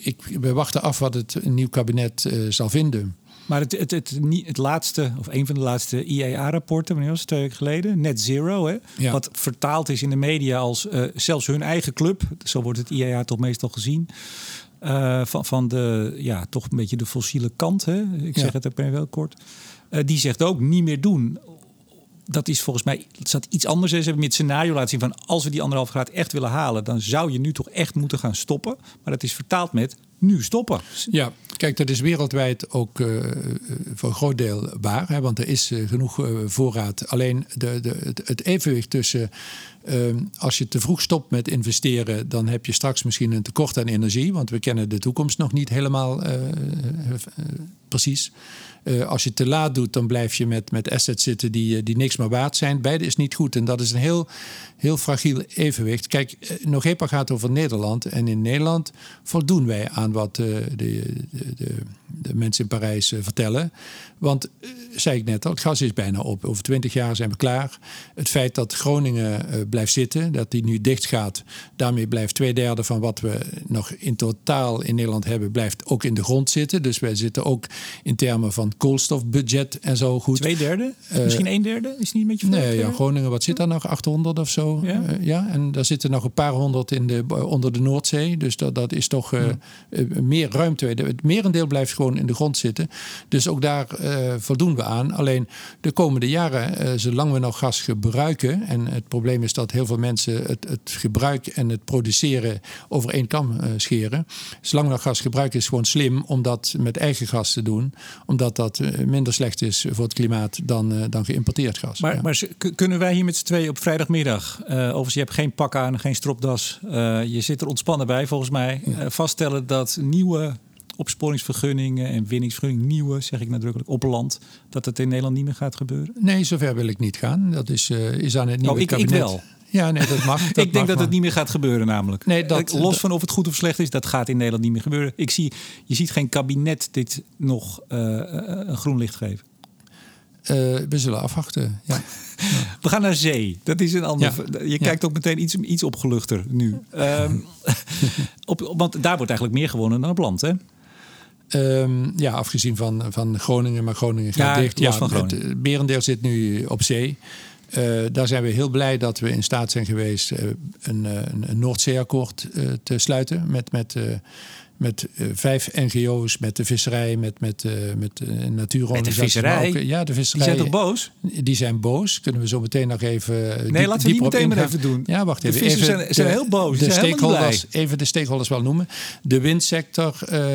ik, we wachten af wat het nieuw kabinet zal vinden. Maar het, het, het, het, laatste, of een van de laatste IEA-rapporten, wanneer was het twee weken geleden? Net Zero, hè? Ja. wat vertaald is in de media als zelfs hun eigen club, zo wordt het IEA toch meestal gezien, uh, van, van de, ja, toch een beetje de fossiele kant. Hè? Ik ja. zeg het ook wel kort. Uh, die zegt ook niet meer doen. Dat is volgens mij staat iets anders. Ze hebben me het scenario laten zien van als we die anderhalf graad echt willen halen, dan zou je nu toch echt moeten gaan stoppen. Maar dat is vertaald met nu stoppen. Ja, kijk, dat is wereldwijd ook uh, voor een groot deel waar. Hè, want er is uh, genoeg voorraad. Alleen de, de, het, evenwicht tussen als je te vroeg stopt met investeren, dan heb je straks misschien een tekort aan energie. Want we kennen de toekomst nog niet helemaal precies. Als je te laat doet, dan blijf je met, met assets zitten die, die niks meer waard zijn. Beide is niet goed. En dat is een heel, heel fragiel evenwicht. Kijk, nog Nogepa gaat over Nederland. En in Nederland voldoen wij aan wat uh, de, de, de, de, mensen in Parijs uh, vertellen. Want, zei ik net al, het gas is bijna op. Over twintig jaar zijn we klaar. Het feit dat Groningen blijft zitten, dat die nu dicht gaat, daarmee blijft twee derde van wat we nog in totaal in Nederland hebben, blijft ook in de grond zitten. Dus wij zitten ook in termen van koolstofbudget en zo goed. Twee derde? Uh, Misschien een derde? Is niet met je Nee, ja, Groningen, wat zit daar nog? 800 of zo? Ja. Uh, ja, en daar zitten nog een paar honderd in de, onder de Noordzee. Dus dat, dat is toch uh, ja. Meer ruimte. Het merendeel blijft gewoon in de grond zitten. Dus ook daar voldoen we aan. Alleen de komende jaren, zolang we nog gas gebruiken... en het probleem is dat heel veel mensen het, het gebruik en het produceren over één kam scheren. Zolang we nog gas gebruiken is gewoon slim om dat met eigen gas te doen omdat dat eh, minder slecht is voor het klimaat dan, dan geïmporteerd gas. Maar, ja. maar kunnen wij hier met z'n tweeën op vrijdagmiddag, uh, overigens je hebt geen pak aan, geen stropdas, uh, je zit er ontspannen bij volgens mij, ja. vaststellen dat nieuwe opsporingsvergunningen en winningsvergunningen, nieuwe, zeg ik nadrukkelijk, op land, dat het in Nederland niet meer gaat gebeuren? Nee, zover wil ik niet gaan. Dat is, uh, is aan het nieuwe oh, ik, kabinet. Ik wel. Ja, nee, dat mag. Dat ik denk dat het niet meer gaat gebeuren, namelijk. Nee, dat, Los van of het goed of slecht is, dat gaat in Nederland niet meer gebeuren. Ik zie, je ziet geen kabinet dit nog uh, een groen licht geven. Uh, we zullen afwachten. Ja. We gaan naar zee. Dat is een ander. Ja. Je kijkt ook meteen iets, iets opgeluchter nu. Um, op, want daar wordt eigenlijk meer gewonnen dan op land, hè? Um, ja, afgezien van, van Groningen, maar Groningen gaat ja, dicht. Ja, van Groningen. Het Berendeel zit nu op zee. Uh, daar zijn we heel blij dat we in staat zijn geweest uh, een, een, een Noordzeeakkoord te sluiten met, met met uh, vijf NGO's, met de visserij, met, met, uh, met uh, natuurorganisaties. Met de visserij? Ook, ja, de visserij. Die zijn toch boos? Die zijn boos. Kunnen we zo meteen nog even. Nee, diep, laten we die meteen maar even doen. Ja, wacht even. De vissers even zijn, zijn heel boos. De stakeholders, even de stakeholders wel noemen. De windsector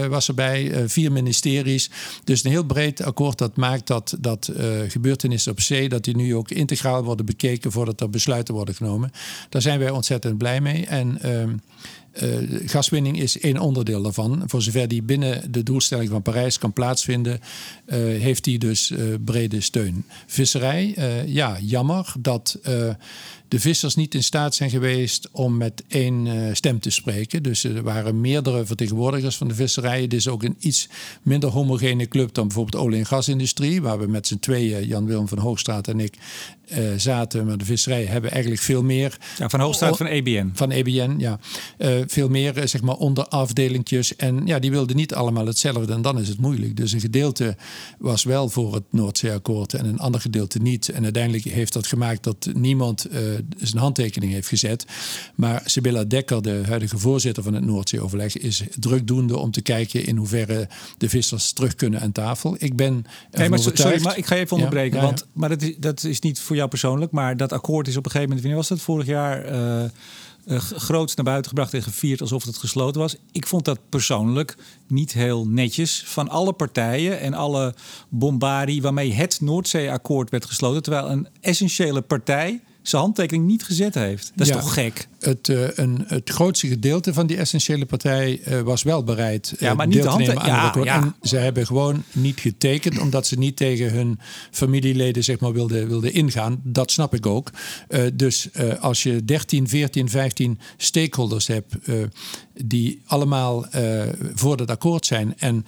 was erbij, vier ministeries. Dus een heel breed akkoord dat maakt dat, dat gebeurtenissen op zee, dat die nu ook integraal worden bekeken voordat er besluiten worden genomen. Daar zijn wij ontzettend blij mee. En ehm, uh, gaswinning is één onderdeel daarvan. Voor zover die binnen de doelstelling van Parijs kan plaatsvinden, uh, heeft die dus uh, brede steun. Visserij, ja, jammer dat de vissers niet in staat zijn geweest om met één stem te spreken. Dus er waren meerdere vertegenwoordigers van de visserij. Het is ook een iets minder homogene club dan bijvoorbeeld olie- en gasindustrie, waar we met z'n tweeën, Jan-Willem van Hoogstraat en ik, uh, zaten. Maar de visserij hebben eigenlijk veel meer. Ja, van Hoogstraat van EBN. Van EBN, ja. Uh, veel meer uh, zeg maar onderafdelingjes. En ja, die wilden niet allemaal hetzelfde. En dan is het moeilijk. Dus een gedeelte was wel voor het Noordzeeakkoord en een ander gedeelte niet. En uiteindelijk heeft dat gemaakt dat niemand zijn handtekening heeft gezet. Maar Sibylla Dekker, de huidige voorzitter van het Noordzeeoverleg, is drukdoende om te kijken in hoeverre de vissers terug kunnen aan tafel. Ik ben. Nee, maar sorry, maar ik ga even onderbreken. Ja, ja, want, maar dat is, dat is niet voor jou persoonlijk, maar dat akkoord is op een gegeven moment, was dat vorig jaar, uh, groots naar buiten gebracht en gevierd alsof het gesloten was. Ik vond dat persoonlijk niet heel netjes van alle partijen en alle bombardie waarmee het Noordzeeakkoord werd gesloten, terwijl een essentiële partij zijn handtekening niet gezet heeft. Dat is ja, toch gek? Het, uh, een, het grootste gedeelte van die essentiële partij uh, was wel bereid uh, ja, maar niet deel te nemen aan ja, het akkoord. Ja. En ze hebben gewoon niet getekend omdat ze niet tegen hun familieleden zeg maar, wilden, wilden ingaan. Dat snap ik ook. dus als je 13, 14, 15 stakeholders hebt die allemaal voor het akkoord zijn en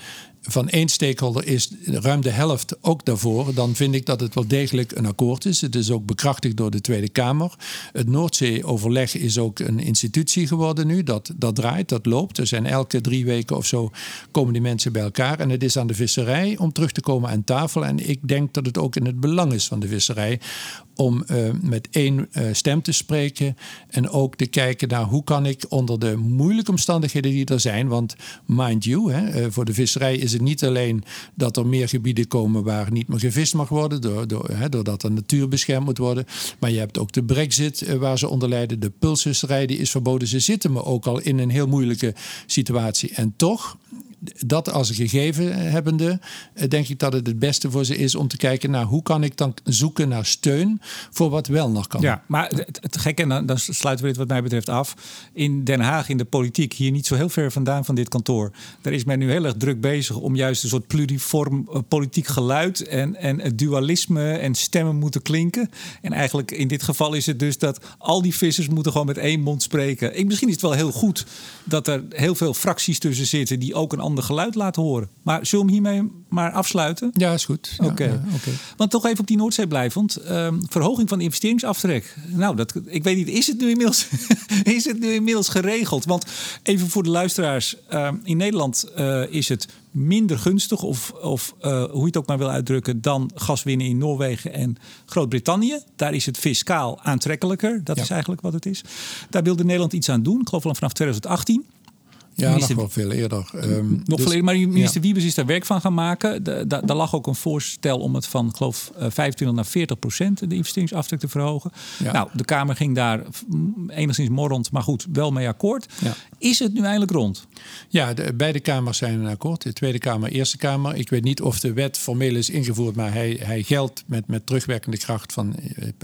van één stakeholder is ruim de helft ook daarvoor, dan vind ik dat het wel degelijk een akkoord is. Het is ook bekrachtigd door de Tweede Kamer. Het Noordzee-overleg is ook een institutie geworden nu. Dat, dat draait, dat loopt. Er zijn elke drie weken of zo komen die mensen bij elkaar. En het is aan de visserij om terug te komen aan tafel. En ik denk dat het ook in het belang is van de visserij om uh, met één uh, stem te spreken en ook te kijken naar hoe kan ik onder de moeilijke omstandigheden die er zijn, want mind you, hè, uh, voor de visserij is niet alleen dat er meer gebieden komen waar niet meer gevist mag worden, doordat de natuur beschermd moet worden, maar je hebt ook de brexit waar ze onder lijden, de pulsvisserij is verboden, ze zitten me ook al in een heel moeilijke situatie. En toch dat als gegeven hebbende, denk ik dat het het beste voor ze is om te kijken naar hoe kan ik dan zoeken naar steun voor wat wel nog kan. Ja, maar het, gekke, en dan, sluiten we dit wat mij betreft af. In Den Haag, in de politiek, hier niet zo heel ver vandaan van dit kantoor, daar is men nu heel erg druk bezig om juist een soort pluriform uh, politiek geluid en, en het dualisme en stemmen moeten klinken. En eigenlijk in dit geval is het dus dat al die vissers moeten gewoon met één mond spreken. Ik, misschien is het wel heel goed dat er heel veel fracties tussen zitten die ook een ander geluid laten horen. Maar zullen we hem hiermee maar afsluiten? Ja, is goed. Oké. Okay. Ja, okay. Want toch even op die Noordzee blijvend. Um, verhoging van de investeringsaftrek. Nou, dat, ik weet niet, is het nu inmiddels, is het nu inmiddels geregeld? Want even voor de luisteraars. Um, in Nederland uh, is het minder gunstig, of, of uh, hoe je het ook maar wil uitdrukken, dan gas winnen in Noorwegen en Groot-Brittannië. Daar is het fiscaal aantrekkelijker. Dat ja. is eigenlijk wat het is. Daar wilde Nederland iets aan doen, ik geloof vanaf 2018. Ja, minister, nog wel veel eerder. Um, nog dus, veel eerder, maar minister ja. Wiebes is daar werk van gaan maken. Daar lag ook een voorstel om het van, geloof 25 naar 40 procent de investeringsaftrek te verhogen. Ja. Nou, de Kamer ging daar enigszins morrend, maar goed, wel mee akkoord. Ja. Is het nu eindelijk rond? Ja, de, beide kamers zijn een akkoord. De Tweede Kamer, Eerste Kamer. Ik weet niet of de wet formeel is ingevoerd, maar hij, hij geldt met, met terugwerkende kracht van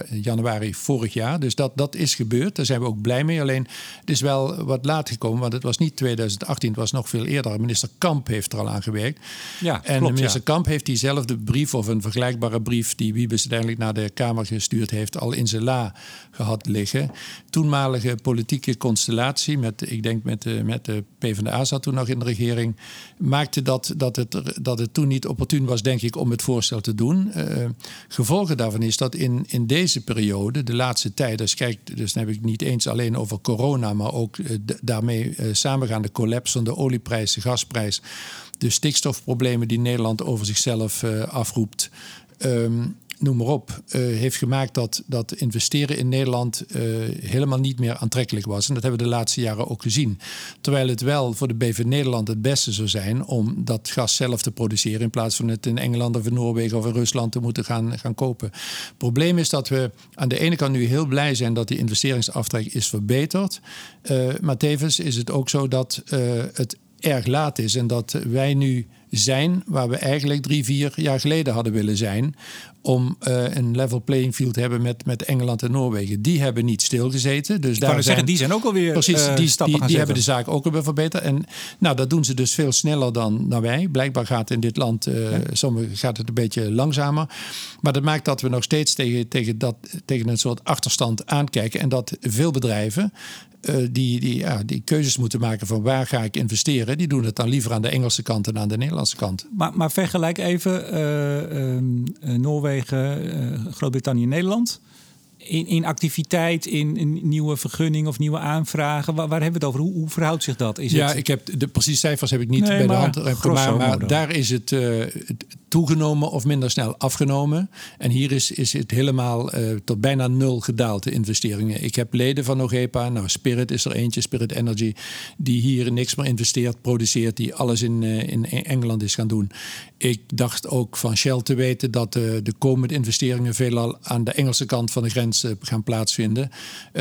januari vorig jaar. Dus dat, dat is gebeurd. Daar zijn we ook blij mee. Alleen het is wel wat laat gekomen, want het was niet 2018 2018. Het was nog veel eerder. Minister Kamp heeft er al aan gewerkt. Ja, en klopt, minister ja. Kamp heeft diezelfde brief of een vergelijkbare brief die Wiebes uiteindelijk naar de Kamer gestuurd heeft, al in zijn la gehad liggen. Toenmalige politieke constellatie, met, ik denk met de, met de PvdA zat toen nog in de regering, maakte dat, dat, het, dat het toen niet opportun was, denk ik, om het voorstel te doen. Uh, gevolgen daarvan is dat in, in deze periode, de laatste tijd, dus kijk, dus dan heb ik niet eens alleen over corona, maar ook uh, daarmee uh, samengaande collapse van de olieprijs, de gasprijs, de stikstofproblemen die Nederland over zichzelf afroept. Um, noem maar op, uh, heeft gemaakt dat, dat investeren in Nederland uh, helemaal niet meer aantrekkelijk was. En dat hebben we de laatste jaren ook gezien. Terwijl het wel voor de BV Nederland het beste zou zijn om dat gas zelf te produceren in plaats van het in Engeland of in Noorwegen of in Rusland te moeten gaan, gaan kopen. Het probleem is dat we aan de ene kant nu heel blij zijn dat die investeringsaftrek is verbeterd. Uh, maar tevens is het ook zo dat het erg laat is en dat wij nu zijn waar we eigenlijk drie, vier jaar geleden hadden willen zijn. Om uh, een level playing field te hebben met, met Engeland en Noorwegen. Die hebben niet stilgezeten. Dus daar zijn, zeggen, die zijn ook alweer Precies, uh, die, stappen die, die hebben de zaak ook alweer verbeterd. En nou, dat doen ze dus veel sneller dan, dan wij. Blijkbaar gaat in dit land, uh, ja. sommigen gaat het een beetje langzamer. Maar dat maakt dat we nog steeds tegen, tegen, dat, tegen een soort achterstand aankijken. En dat veel bedrijven die, die, ja, die keuzes moeten maken van waar ga ik investeren. Die doen het dan liever aan de Engelse kant en aan de Nederlandse kant. Maar, maar vergelijk even uh, uh, Noorwegen, Groot-Brittannië, Nederland. In, in activiteit, in, in, nieuwe vergunning of nieuwe aanvragen. Waar, waar hebben we het over? Hoe, hoe verhoudt zich dat? Is ja, het... ik heb de precieze cijfers heb ik niet nee, bij maar, de hand. Maar, maar daar is het uh, toegenomen of minder snel afgenomen. En hier is, is het helemaal uh, tot bijna nul gedaald, de investeringen. Ik heb leden van Nogepa, nou Spirit is er eentje, Spirit Energy, die hier niks meer investeert, produceert, die alles in, uh, in Engeland is gaan doen. Ik dacht ook van Shell te weten dat uh, de komende investeringen veelal aan de Engelse kant van de grens gaan plaatsvinden.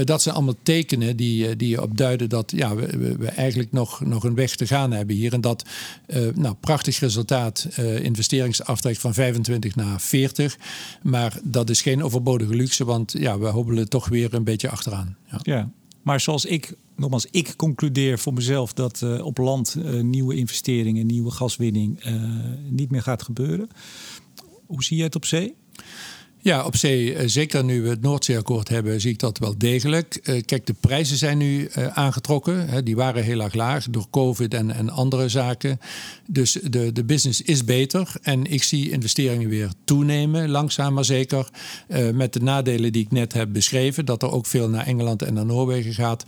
dat zijn allemaal tekenen die, die op duiden dat ja, we, we eigenlijk nog, nog een weg te gaan hebben hier. En dat, nou, prachtig resultaat, investeringsaftrek van 25 naar 40. Maar dat is geen overbodige luxe, want ja, we hobbelen toch weer een beetje achteraan. Ja. Maar zoals ik, nogmaals, ik concludeer voor mezelf dat uh, op land uh, nieuwe investeringen, nieuwe gaswinning uh, niet meer gaat gebeuren. Hoe zie je het op zee? Ja, op zee, zeker nu we het Noordzeeakkoord hebben, zie ik dat wel degelijk. Uh, kijk, de prijzen zijn nu uh, aangetrokken. Die waren heel erg laag door COVID en, andere zaken. Dus de, de business is beter. En ik zie investeringen weer toenemen, langzaam maar zeker. Met de nadelen die ik net heb beschreven. Dat er ook veel naar Engeland en naar Noorwegen gaat.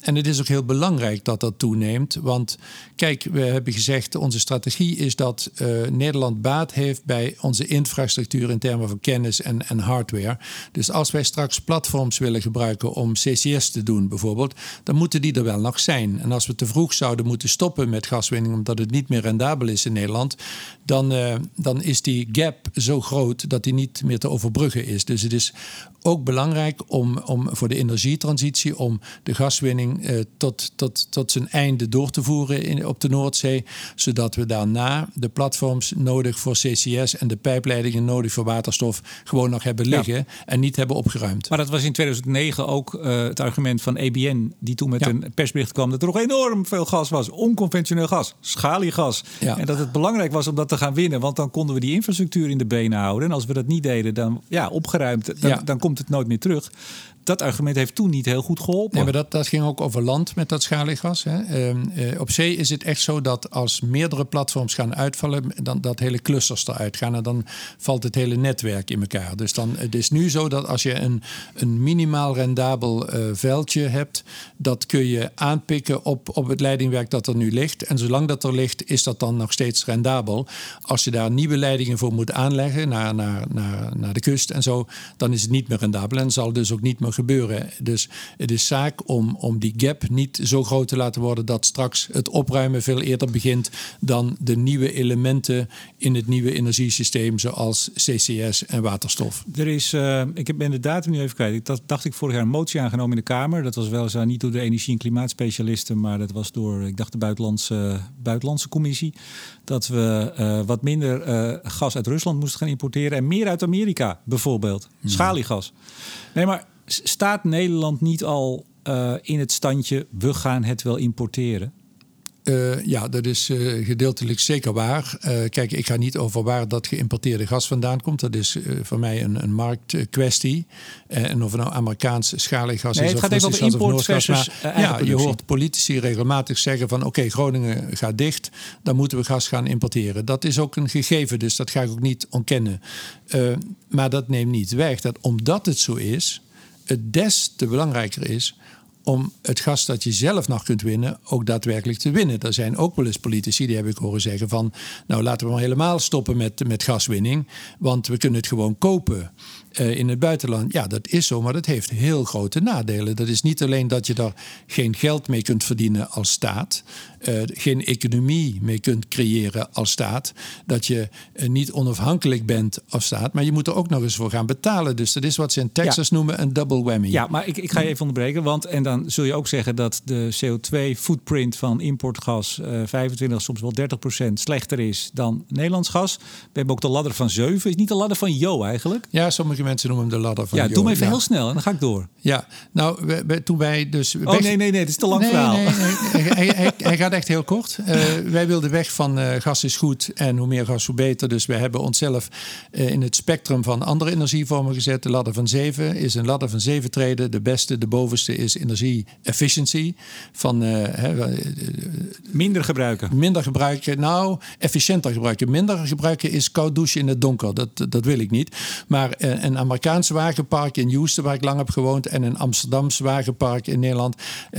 en het is ook heel belangrijk dat dat toeneemt. Want kijk, we hebben gezegd, onze strategie is dat Nederland baat heeft bij onze infrastructuur in termen van kennis en, en, hardware. Dus als wij straks platforms willen gebruiken om CCS te doen, bijvoorbeeld, dan moeten die er wel nog zijn. En als we te vroeg zouden moeten stoppen met gaswinning omdat het niet meer rendabel is in Nederland, dan, uh, dan is die gap zo groot dat die niet meer te overbruggen is. Dus het is ook belangrijk om, om voor de energietransitie om de gaswinning uh, tot, tot, tot zijn einde door te voeren in, op de Noordzee, zodat we daarna de platforms nodig voor CCS en de pijpleidingen nodig voor waterstof gewoon nog hebben liggen ja. en niet hebben opgeruimd. Maar dat was in 2009 ook uh, het argument van ABN, die toen met ja. een persbericht kwam dat er nog enorm veel gas was, onconventioneel gas, schaliegas. Ja. En dat het belangrijk was om dat te gaan winnen, want dan konden we die infrastructuur in de benen houden. En als we dat niet deden, dan ja, opgeruimd, dan, dan komt het nooit meer terug dat argument heeft toen niet heel goed geholpen. Nee, maar dat, dat ging ook over land met dat schaliegas. Hè. Uh, uh, op zee is het echt zo dat als meerdere platforms gaan uitvallen, dan dat hele clusters eruit gaan en dan valt het hele netwerk in elkaar. Dus dan, het is nu zo dat als je een, een minimaal rendabel uh, veldje hebt, dat kun je aanpikken op, op het leidingwerk dat er nu ligt. En zolang dat er ligt, is dat dan nog steeds rendabel. Als je daar nieuwe leidingen voor moet aanleggen naar, naar, naar, naar de kust en zo, dan is het niet meer rendabel en zal dus ook niet meer gebeuren. Dus het is zaak om, om die gap niet zo groot te laten worden dat straks het opruimen veel eerder begint dan de nieuwe elementen in het nieuwe energiesysteem, zoals CCS en waterstof. Er is, uh, ik ben de datum nu even kwijt. Dat dacht ik vorig jaar een motie aangenomen in de Kamer. Dat was weliswaar niet door de energie- en klimaatspecialisten, maar dat was door, ik dacht, de buitenlandse, buitenlandse commissie. Dat we uh, wat minder uh, gas uit Rusland moesten gaan importeren en meer uit Amerika, bijvoorbeeld. Hmm. Schaliegas. Nee, maar staat Nederland niet al uh, in het standje we gaan het wel importeren? Uh, ja, dat is uh, gedeeltelijk zeker waar. Uh, kijk, ik ga niet over waar dat geïmporteerde gas vandaan komt. Dat is voor mij een, een marktkwestie. en of het nou Amerikaans schaliegas nee, is het gaat even over import versus maar, Ja, je hoort politici regelmatig zeggen van... oké, Groningen gaat dicht, dan moeten we gas gaan importeren. Dat is ook een gegeven, dus dat ga ik ook niet ontkennen. maar dat neemt niet weg dat omdat het zo is... het des te belangrijker is om het gas dat je zelf nog kunt winnen ook daadwerkelijk te winnen. Er zijn ook wel eens politici die heb ik horen zeggen van... nou laten we maar helemaal stoppen met, met gaswinning... want we kunnen het gewoon kopen. Eh, in het buitenland. Ja, dat is zo, maar dat heeft heel grote nadelen. Dat is niet alleen dat je daar geen geld mee kunt verdienen als staat, uh, geen economie mee kunt creëren als staat, dat je uh, niet onafhankelijk bent als staat, maar je moet er ook nog eens voor gaan betalen. Dus dat is wat ze in Texas noemen een double whammy. Ja, maar ik, ik ga je even onderbreken, want en dan zul je ook zeggen dat de CO2-footprint van importgas 25, soms wel 30 procent slechter is dan Nederlands gas. We hebben ook de ladder van 7. Is niet de ladder van Jo eigenlijk? Ja, sommige mensen noemen hem de ladder van Ja, Jo. doe me even ja. heel snel en dan ga ik door. Ja, nou, we, we, toen wij dus... Oh nee, nee, nee, het is te lang nee, verhaal. Nee, nee, hij, hij, hij, gaat echt heel kort. Uh, wij wilden weg van uh, gas is goed en hoe meer gas, hoe beter. Dus we hebben onszelf uh, in het spectrum van andere energievormen gezet. De ladder van 7 is een ladder van 7 treden. De beste, de bovenste is energie efficiency. Van, minder gebruiken. Minder gebruiken. Nou, efficiënter gebruiken. Minder gebruiken is koud douchen in het donker. Dat, dat wil ik niet. Maar een Amerikaans wagenpark in Houston, waar ik lang heb gewoond, en een Amsterdams wagenpark in Nederland,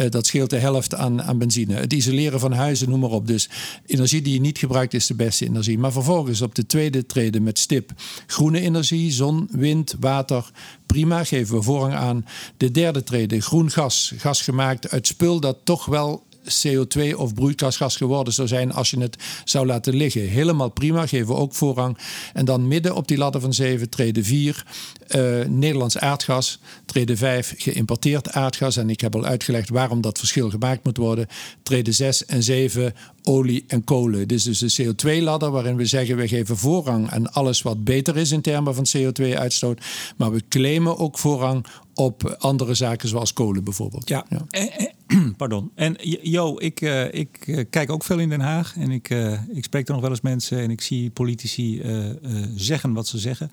dat scheelt de helft aan, aan benzine. Het isoleren van huizen, noem maar op. Dus energie die je niet gebruikt is de beste energie. Maar vervolgens op de tweede treden met stip groene energie, zon, wind, water. Prima, geven we voorrang aan. De derde treden groen gas, gas gemaakt uit spul dat toch wel CO2 of broeikasgas geworden zou zijn als je het zou laten liggen. Helemaal prima, geven we ook voorrang. En dan midden op die ladder van 7 treden 4 uh, Nederlands aardgas, treden 5 geïmporteerd aardgas. En ik heb al uitgelegd waarom dat verschil gemaakt moet worden. Treden 6 en 7 olie en kolen. Dit is dus de CO2-ladder waarin we zeggen we geven voorrang aan alles wat beter is in termen van CO2-uitstoot. Maar we claimen ook voorrang op andere zaken zoals kolen bijvoorbeeld. Ja, ja. pardon. En Jo, ik, uh, ik uh, kijk ook veel in Den Haag en ik, uh, ik spreek er nog wel eens mensen en ik zie politici zeggen wat ze zeggen.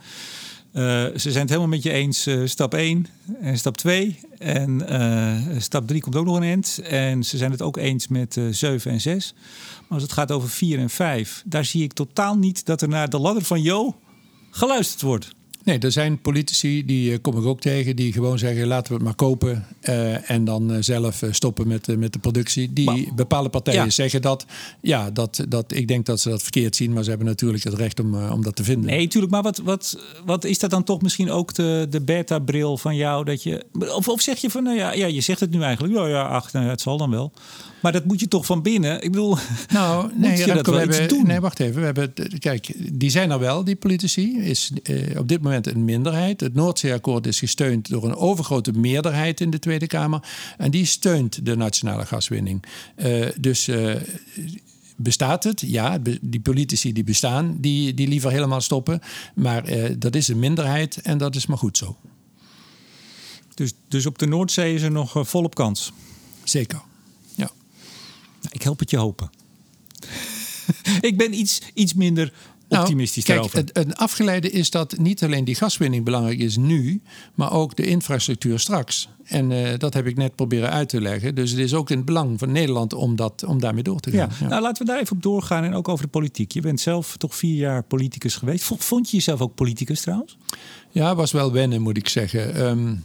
ze zijn het helemaal met je eens, stap 1 en stap 2. En stap 3 komt ook nog een eind. En ze zijn het ook eens met 7 en 6. Maar als het gaat over 4 en 5, daar zie ik totaal niet dat er naar de ladder van Jo geluisterd wordt. Nee, er zijn politici, die uh, kom ik ook tegen, die gewoon zeggen: laten we het maar kopen. Uh, en dan uh, zelf stoppen met, met de productie. Die maar, bepaalde partijen ja. zeggen dat. Ja, dat, dat. Ik denk dat ze dat verkeerd zien, maar ze hebben natuurlijk het recht om, om dat te vinden. Nee, tuurlijk. Maar wat, wat, wat is dat dan toch misschien ook de, de beta-bril van jou? Dat je, of, of zeg je van: nou ja, ja, je zegt het nu eigenlijk. Ja, ja, ach, nou, het zal dan wel. Maar dat moet je toch van binnen. Ik bedoel, nou, nee, je dat wel we hebben, doen? Nee, wacht even. We hebben, kijk, die zijn er wel, die politici. Is eh, op dit moment een minderheid. Het Noordzeeakkoord is gesteund door een overgrote meerderheid in de Tweede Kamer. En die steunt de nationale gaswinning. Uh, dus. Uh, Bestaat het? Ja, die politici die bestaan, die, die liever helemaal stoppen. Maar uh, dat is een minderheid en dat is maar goed zo. Dus, dus op de Noordzee is er nog volop kans? Zeker. Ik help het je hopen. ik ben iets, iets minder optimistisch nou, daarover. Kijk, een afgeleide is dat niet alleen die gaswinning belangrijk is nu, maar ook de infrastructuur straks. En uh, dat heb ik net proberen uit te leggen. Dus het is ook in het belang van Nederland om, dat, om daarmee door te gaan. Ja. ja. Nou, laten we daar even op doorgaan en ook over de politiek. Je bent zelf toch vier jaar politicus geweest. Vond je jezelf ook politicus trouwens? Ja, was wel wennen, moet ik zeggen. Um,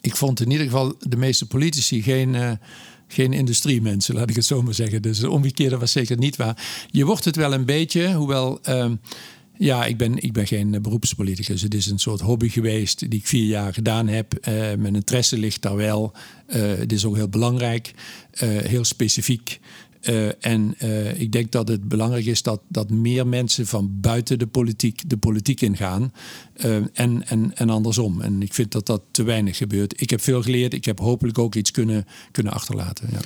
ik vond in ieder geval de meeste politici geen... Uh, geen industriemensen, laat ik het zo maar zeggen. Dus omgekeerde was zeker niet waar. Je wordt het wel een beetje, hoewel. Uh, ja, ik ben, ik ben geen beroepspoliticus. Het is een soort hobby geweest die ik vier jaar gedaan heb. Uh, mijn interesse ligt daar wel. Uh, het is ook heel belangrijk, uh, heel specifiek. Uh, en uh, ik denk dat het belangrijk is dat, dat meer mensen van buiten de politiek de politiek ingaan. Uh, en, en, en andersom. En ik vind dat dat te weinig gebeurt. Ik heb veel geleerd. Ik heb hopelijk ook iets kunnen, kunnen achterlaten. Ja.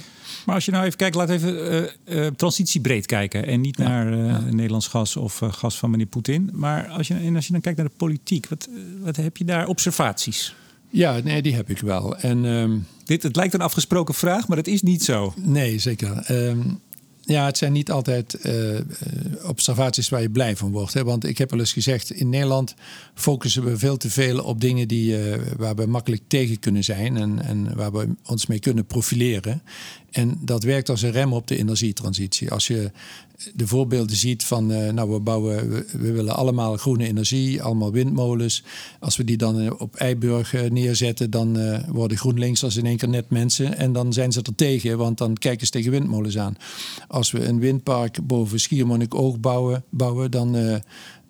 Maar als je nou even kijkt, laat even transitie breed kijken. En niet ja, naar ja. Nederlands gas of gas van meneer Poetin. Maar als je, en als je dan kijkt naar de politiek, wat, wat heb je daar observaties? Ja, nee, die heb ik wel. En, um, Dit, het lijkt een afgesproken vraag, maar het is niet zo. Nee, zeker. Um, ja, het zijn niet altijd uh, observaties waar je blij van wordt. Hè? Want ik heb al eens gezegd, in Nederland focussen we veel te veel op dingen die, uh, waar we makkelijk tegen kunnen zijn en, en waar we ons mee kunnen profileren. En dat werkt als een rem op de energietransitie. Als je de voorbeelden ziet van, nou, we bouwen, we, willen allemaal groene energie, allemaal windmolens. Als we die dan op Eiburg neerzetten, dan worden GroenLinks als in één keer net mensen. En dan zijn ze er tegen, want dan kijken ze tegen windmolens aan. Als we een windpark boven Schiermonnikoog bouwen, bouwen dan, uh,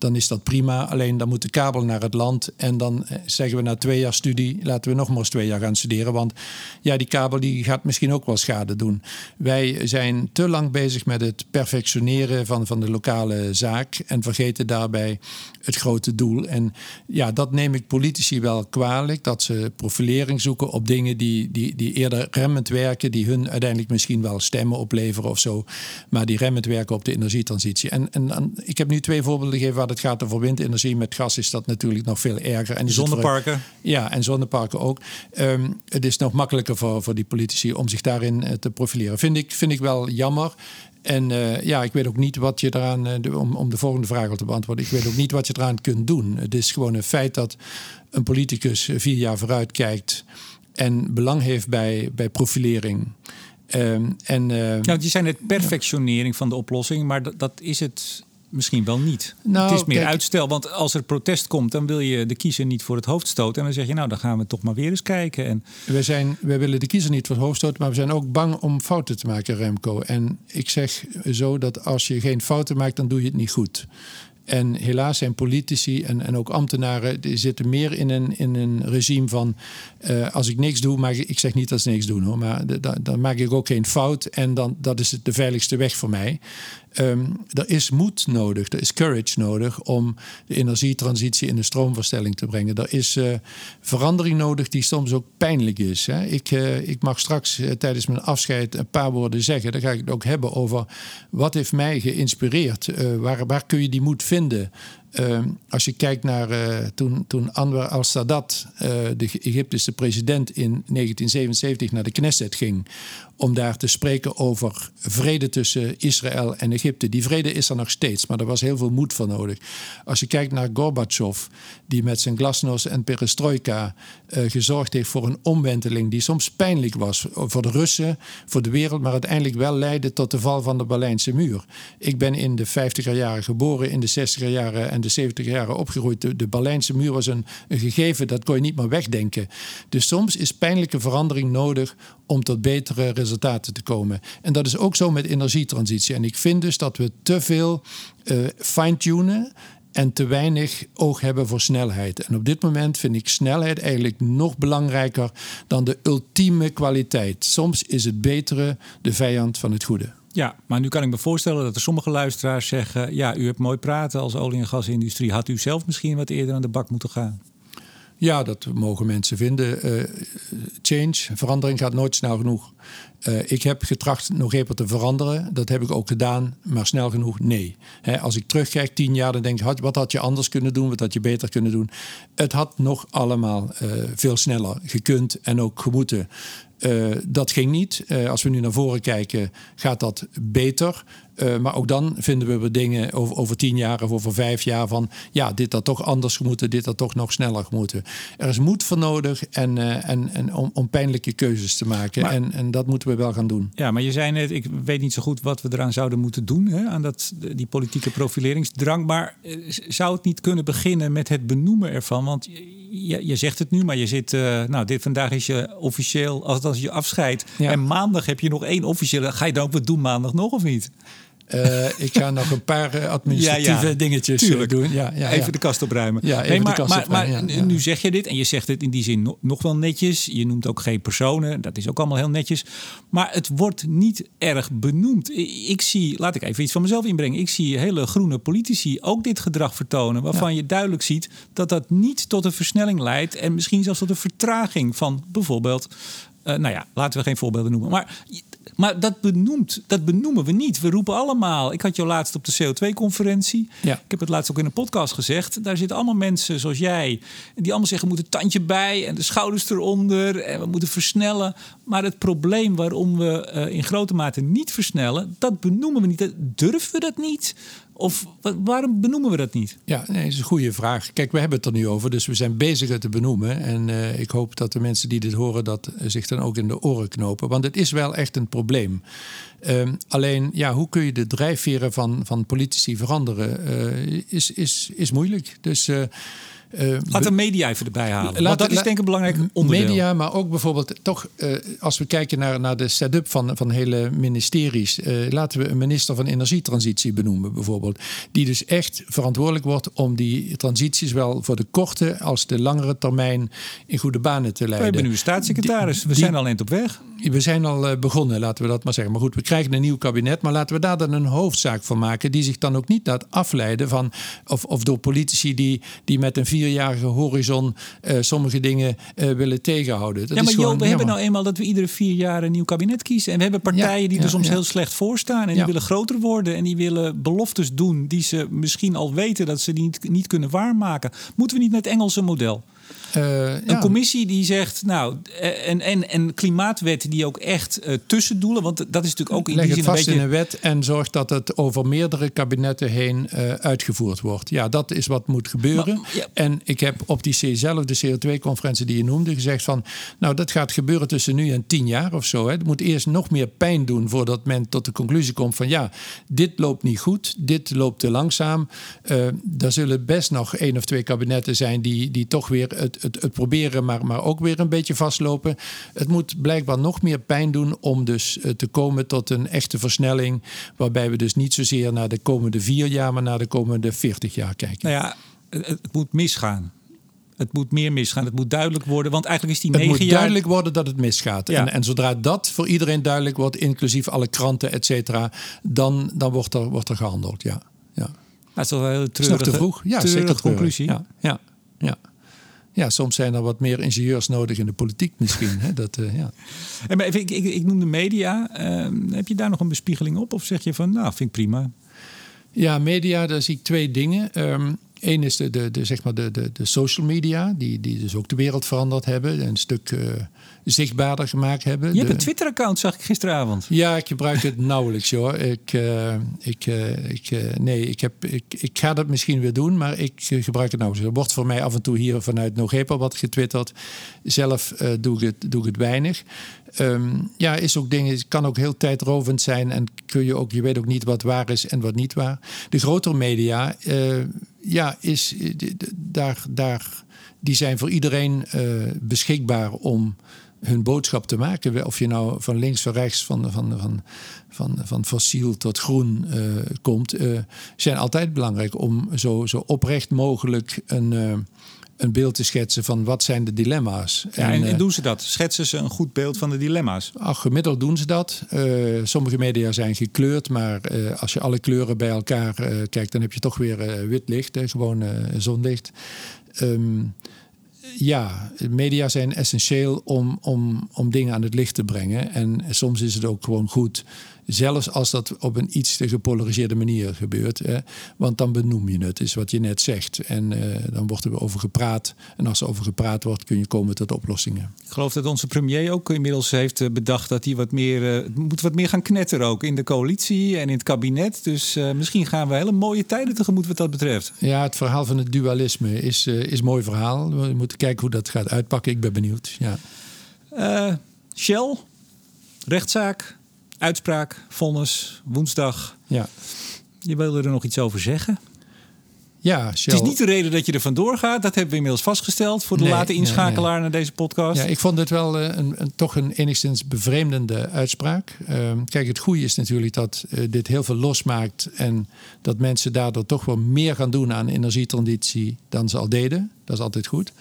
dan is dat prima. Alleen dan moet de kabel naar het land. En dan eh, zeggen we na twee jaar studie, laten we nog maar eens twee jaar gaan studeren. Want ja, die kabel die gaat misschien ook wel schade doen. Wij zijn te lang bezig met het perfectioneren van, van de lokale zaak. En vergeten daarbij het grote doel. En ja, dat neem ik politici wel kwalijk. Dat ze profilering zoeken op dingen die, die, die eerder remmend werken. Die hun uiteindelijk misschien wel stemmen opleveren of zo. Maar die remmend werken op de energietransitie. En, en, ik heb nu twee voorbeelden gegeven waar het gaat over windenergie. Met gas is dat natuurlijk nog veel erger. En zonneparken? ja, en zonneparken ook. Um, het is nog makkelijker voor, voor die politici om zich daarin eh, te profileren. Vind ik, vind ik wel jammer. En uh, ja, ik weet ook niet wat je eraan, uh, om, om de volgende vraag al te beantwoorden, ik weet ook niet wat je eraan kunt doen. Het is gewoon een feit dat een politicus vier jaar vooruit kijkt en belang heeft bij, bij profilering. Um, en, uh, ja, je zijn het perfectionering van de oplossing, maar dat, dat is het misschien wel niet. Nou, het is meer uitstel, want als er protest komt, dan wil je de kiezer niet voor het hoofd stoten. En dan zeg je, nou, dan gaan we toch maar weer eens kijken. En... Wij, zijn, wij willen de kiezer niet voor het hoofd stoten, maar we zijn ook bang om fouten te maken, Remco. En ik zeg zo dat als je geen fouten maakt, dan doe je het niet goed. En helaas zijn politici en, en ook ambtenaren die zitten meer in een, in een regime van uh, als ik niks doe, maak ik, zeg niet dat ze niks doen hoor, maar dan maak ik ook geen fout en dan dat is de veiligste weg voor mij. Um, er is moed nodig, er is courage nodig om de energietransitie in de stroomverstelling te brengen. Er is uh, verandering nodig die soms ook pijnlijk is. Hè. Ik, uh, ik mag straks uh, tijdens mijn afscheid een paar woorden zeggen. Dan ga ik het ook hebben over wat heeft mij geïnspireerd. waar, waar kun je die moed vinden? Uh, als je kijkt naar uh, toen, toen Anwar al-Sadat, uh, de Egyptische president, in 1977 naar de Knesset ging om daar te spreken over vrede tussen Israël en Egypte. Die vrede is er nog steeds, maar er was heel veel moed voor nodig. Als je kijkt naar Gorbachev, die met zijn glasnost en perestroika uh, gezorgd heeft voor een omwenteling die soms pijnlijk was voor de Russen, voor de wereld, maar uiteindelijk wel leidde tot de val van de Berlijnse muur. Ik ben in de 50er jaren geboren, in de 60er jaren en de 70er jaren opgegroeid. De, de Berlijnse muur was een, gegeven, dat kon je niet meer wegdenken. Dus soms is pijnlijke verandering nodig om tot betere resultaten te komen. En dat is ook zo met energietransitie. En ik vind dus dat we te veel uh, fine-tunen en te weinig oog hebben voor snelheid. En op dit moment vind ik snelheid eigenlijk nog belangrijker dan de ultieme kwaliteit. Soms is het betere de vijand van het goede. Ja, maar nu kan ik me voorstellen dat er sommige luisteraars zeggen: ja, u hebt mooi praten als olie- en gasindustrie. Had u zelf misschien wat eerder aan de bak moeten gaan? Ja, dat mogen mensen vinden. Uh, change, verandering gaat nooit snel genoeg. Uh, ik heb getracht nog even te veranderen. Dat heb ik ook gedaan, maar snel genoeg nee. als ik terugkijk tien jaar, dan denk ik, wat had je anders kunnen doen? Wat had je beter kunnen doen? Het had nog allemaal uh, veel sneller gekund en ook gemoeten. Uh, dat ging niet. Uh, als we nu naar voren kijken, gaat dat beter. Uh, maar ook dan vinden we dingen over, over tien jaar of over vijf jaar van... ja, dit had toch anders moeten, dit had toch nog sneller moeten. Er is moed voor nodig en, en, en om, om pijnlijke keuzes te maken. Maar, en, en dat moeten we wel gaan doen. Ja, maar je zei net, ik weet niet zo goed wat we eraan zouden moeten doen... Hè, aan dat, die politieke profileringsdrang. Maar zou het niet kunnen beginnen met het benoemen ervan? Want je, je zegt het nu, maar je zit... nou, dit, vandaag is je officieel... als als je afscheidt. En maandag heb je nog één officiële. Ga je dan ook wat doen maandag nog of niet? Uh, ik ga nog een paar uh, administratieve ja, dingetjes uh, doen. Ja, ja, even de kast opruimen. Ja, even nee, maar, de kast maar, opruimen, maar nu zeg je dit en je zegt het in die zin nog, nog wel netjes. Je noemt ook geen personen, dat is ook allemaal heel netjes. Maar het wordt niet erg benoemd. Ik zie, laat ik even iets van mezelf inbrengen. Ik zie hele groene politici ook dit gedrag vertonen. Waarvan je duidelijk ziet dat dat niet tot een versnelling leidt. En misschien zelfs tot een vertraging van bijvoorbeeld Uh, nou ja, laten we geen voorbeelden noemen. Maar maar dat, benoemt, dat benoemen we niet. We roepen allemaal. Ik had jou laatst op de CO2-conferentie. Ja. Ik heb het laatst ook in een podcast gezegd. Daar zitten allemaal mensen zoals jij. Die allemaal zeggen: we moeten tandje bij en de schouders eronder. En we moeten versnellen. Maar het probleem waarom we uh, in grote mate niet versnellen, dat benoemen we niet. Durven we dat niet? Of waarom benoemen we dat niet? Ja, nee, dat is een goede vraag. Kijk, we hebben het er nu over, dus we zijn bezig het te benoemen. En uh, ik hoop dat de mensen die dit horen, dat zich dan ook in de oren knopen. Want het is wel echt een probleem. Um, alleen, ja, hoe kun je de drijfveren van, van politici veranderen, uh, is, is, is moeilijk. Dus... Uh, uh, Laat de media even erbij halen. Laat, dat is denk ik een belangrijk onderdeel. Media, maar ook bijvoorbeeld toch, uh, als we kijken naar, naar de setup van, van hele ministeries. Uh, laten we een minister van energietransitie benoemen bijvoorbeeld. Die dus echt verantwoordelijk wordt om die transities wel voor de korte als de langere termijn in goede banen te leiden. We hebben nu een staatssecretaris. Die, we zijn al eind op weg. We zijn al begonnen, laten we dat maar zeggen. Maar goed, we krijgen een nieuw kabinet. Maar laten we daar dan een hoofdzaak van maken. Die zich dan ook niet laat afleiden van. Of, of door politici die, die met een vier vierjarige horizon uh, sommige dingen uh, willen tegenhouden. Dat ja, maar is Jo, we hebben nou eenmaal dat we iedere vier jaar een nieuw kabinet kiezen. En we hebben partijen ja, die er soms heel slecht voor staan. En die willen groter worden. En die willen beloftes doen die ze misschien al weten dat ze niet, niet kunnen waarmaken. Moeten we niet met het Engelse model? Uh, een ja. commissie die zegt, nou, eh, en, en, en klimaatwet die ook echt uh, tussendoelen, want dat is natuurlijk ook in Leg die zin het vast een beetje... in een wet en zorg dat het over meerdere kabinetten heen uh, uitgevoerd wordt. Ja, dat is wat moet gebeuren. Maar, ja. En ik heb op die zelfde CO2-conferentie die je noemde gezegd van, nou, dat gaat gebeuren tussen nu en tien jaar of zo. Hè. Het moet eerst nog meer pijn doen voordat men tot de conclusie komt van, ja, dit loopt niet goed, dit loopt te langzaam. Er zullen best nog één of twee kabinetten zijn die, die toch weer het, het, het proberen, maar, maar ook weer een beetje vastlopen. Het moet blijkbaar nog meer pijn doen om dus uh, te komen tot een echte versnelling. Waarbij we dus niet zozeer naar de komende vier jaar, maar naar de komende veertig jaar kijken. Nou ja, het, moet misgaan. Het moet meer misgaan. Het moet duidelijk worden. Want eigenlijk is die negen jaar... Het moet duidelijk worden dat het misgaat. Ja. En, en, zodra dat voor iedereen duidelijk wordt, inclusief alle kranten, et cetera, dan, dan wordt, er, wordt er gehandeld. Ja. ja. Dat is toch wel een treurige, is nog te vroeg. Ja, zeker conclusie. Ja, ja, ja. Ja, soms zijn er wat meer ingenieurs nodig in de politiek misschien. hè? Dat, uh, ja. En ik, ik, ik noem de media. Uh, heb je daar nog een bespiegeling op? Of zeg je van, nou, vind ik prima? Ja, media, daar zie ik twee dingen. Um, Eén is de, de, de, zeg maar de, de, de social media, die, die dus ook de wereld veranderd hebben. Een stuk uh, zichtbaarder gemaakt hebben. Je hebt een Twitter-account, zag ik gisteravond. Ja, ik gebruik het nauwelijks hoor. Ik, uh, ik, uh, ik, nee, ik, heb, ik, ik ga dat misschien weer doen, maar ik gebruik het nauwelijks. Er wordt voor mij af en toe hier vanuit Nogepa wat getwitterd. Zelf doe, ik het, doe ik het weinig. Um, ja, is ook dingen, kan ook heel tijdrovend zijn en kun je ook, je weet ook niet wat waar is en wat niet waar. De grotere media, ja, is daar, daar, die zijn voor iedereen beschikbaar om hun boodschap te maken. Of je nou van links, van rechts, van, van, van, van, van fossiel tot groen uh, komt, uh, zijn altijd belangrijk om zo, zo oprecht mogelijk een, uh, een beeld te schetsen van wat zijn de dilemma's. Ja, en, en, doen ze dat? Schetsen ze een goed beeld van de dilemma's? Ach, gemiddeld doen ze dat. sommige media zijn gekleurd, maar als je alle kleuren bij elkaar kijkt, dan heb je toch weer wit licht, gewoon zonlicht. Um, ja, media zijn essentieel om, om, om dingen aan het licht te brengen. En soms is het ook gewoon goed Zelfs als dat op een iets te gepolariseerde manier gebeurt. Hè, want dan benoem je het, is wat je net zegt. En uh, dan wordt er over gepraat. En als er over gepraat wordt, kun je komen tot oplossingen. Ik geloof dat onze premier ook inmiddels heeft eh, bedacht dat hij wat meer, uh, moet wat meer gaan knetteren ook in de coalitie en in het kabinet. Dus uh, misschien gaan we hele mooie tijden tegemoet wat dat betreft. Ja, het verhaal van het dualisme is, is een mooi verhaal. We moeten kijken hoe dat gaat uitpakken. Ik ben benieuwd. Ja. Shell, rechtszaak uitspraak, vonnis, woensdag. Ja. Je wilde er nog iets over zeggen? Ja, Shell... Het is niet de reden dat je er vandoor gaat. Dat hebben we inmiddels vastgesteld voor de nee, late inschakelaar nee, nee. naar deze podcast. Ja, ik vond het wel een, een, toch een enigszins bevreemdende uitspraak. Um, kijk, het goede is natuurlijk dat uh, dit heel veel losmaakt. En dat mensen daardoor toch wel meer gaan doen aan energietransitie dan ze al deden. Dat is altijd goed.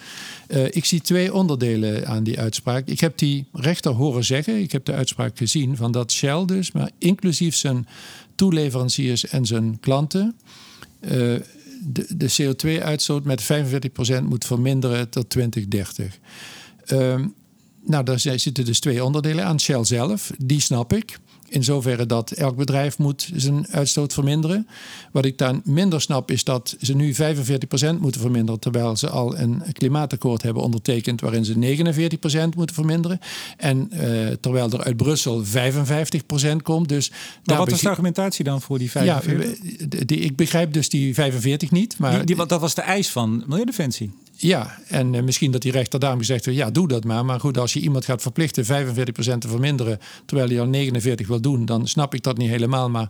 Uh, ik zie twee onderdelen aan die uitspraak. Ik heb die rechter horen zeggen. Ik heb de uitspraak gezien van dat Shell dus, maar inclusief zijn toeleveranciers en zijn klanten. Uh, de, de CO2-uitstoot met 45% moet verminderen tot 2030. Um, nou, daar zitten dus twee onderdelen aan. Shell zelf, die snap ik in zoverre dat elk bedrijf moet zijn uitstoot verminderen. Wat ik dan minder snap is dat ze nu 45% moeten verminderen... terwijl ze al een klimaatakkoord hebben ondertekend... waarin ze 49% moeten verminderen. En uh, terwijl er uit Brussel 55% komt. Dus maar wat is de argumentatie dan voor die 45? Ja, die, ik begrijp dus die 45 niet. Maar die, die, dat was de eis van Milieudefensie. Ja, en uh, misschien dat die rechter daarom gezegd heeft... ja, doe dat maar. Maar goed, als je iemand gaat verplichten 45% te verminderen... terwijl hij al 49 wil doen, dan snap ik dat niet helemaal. Maar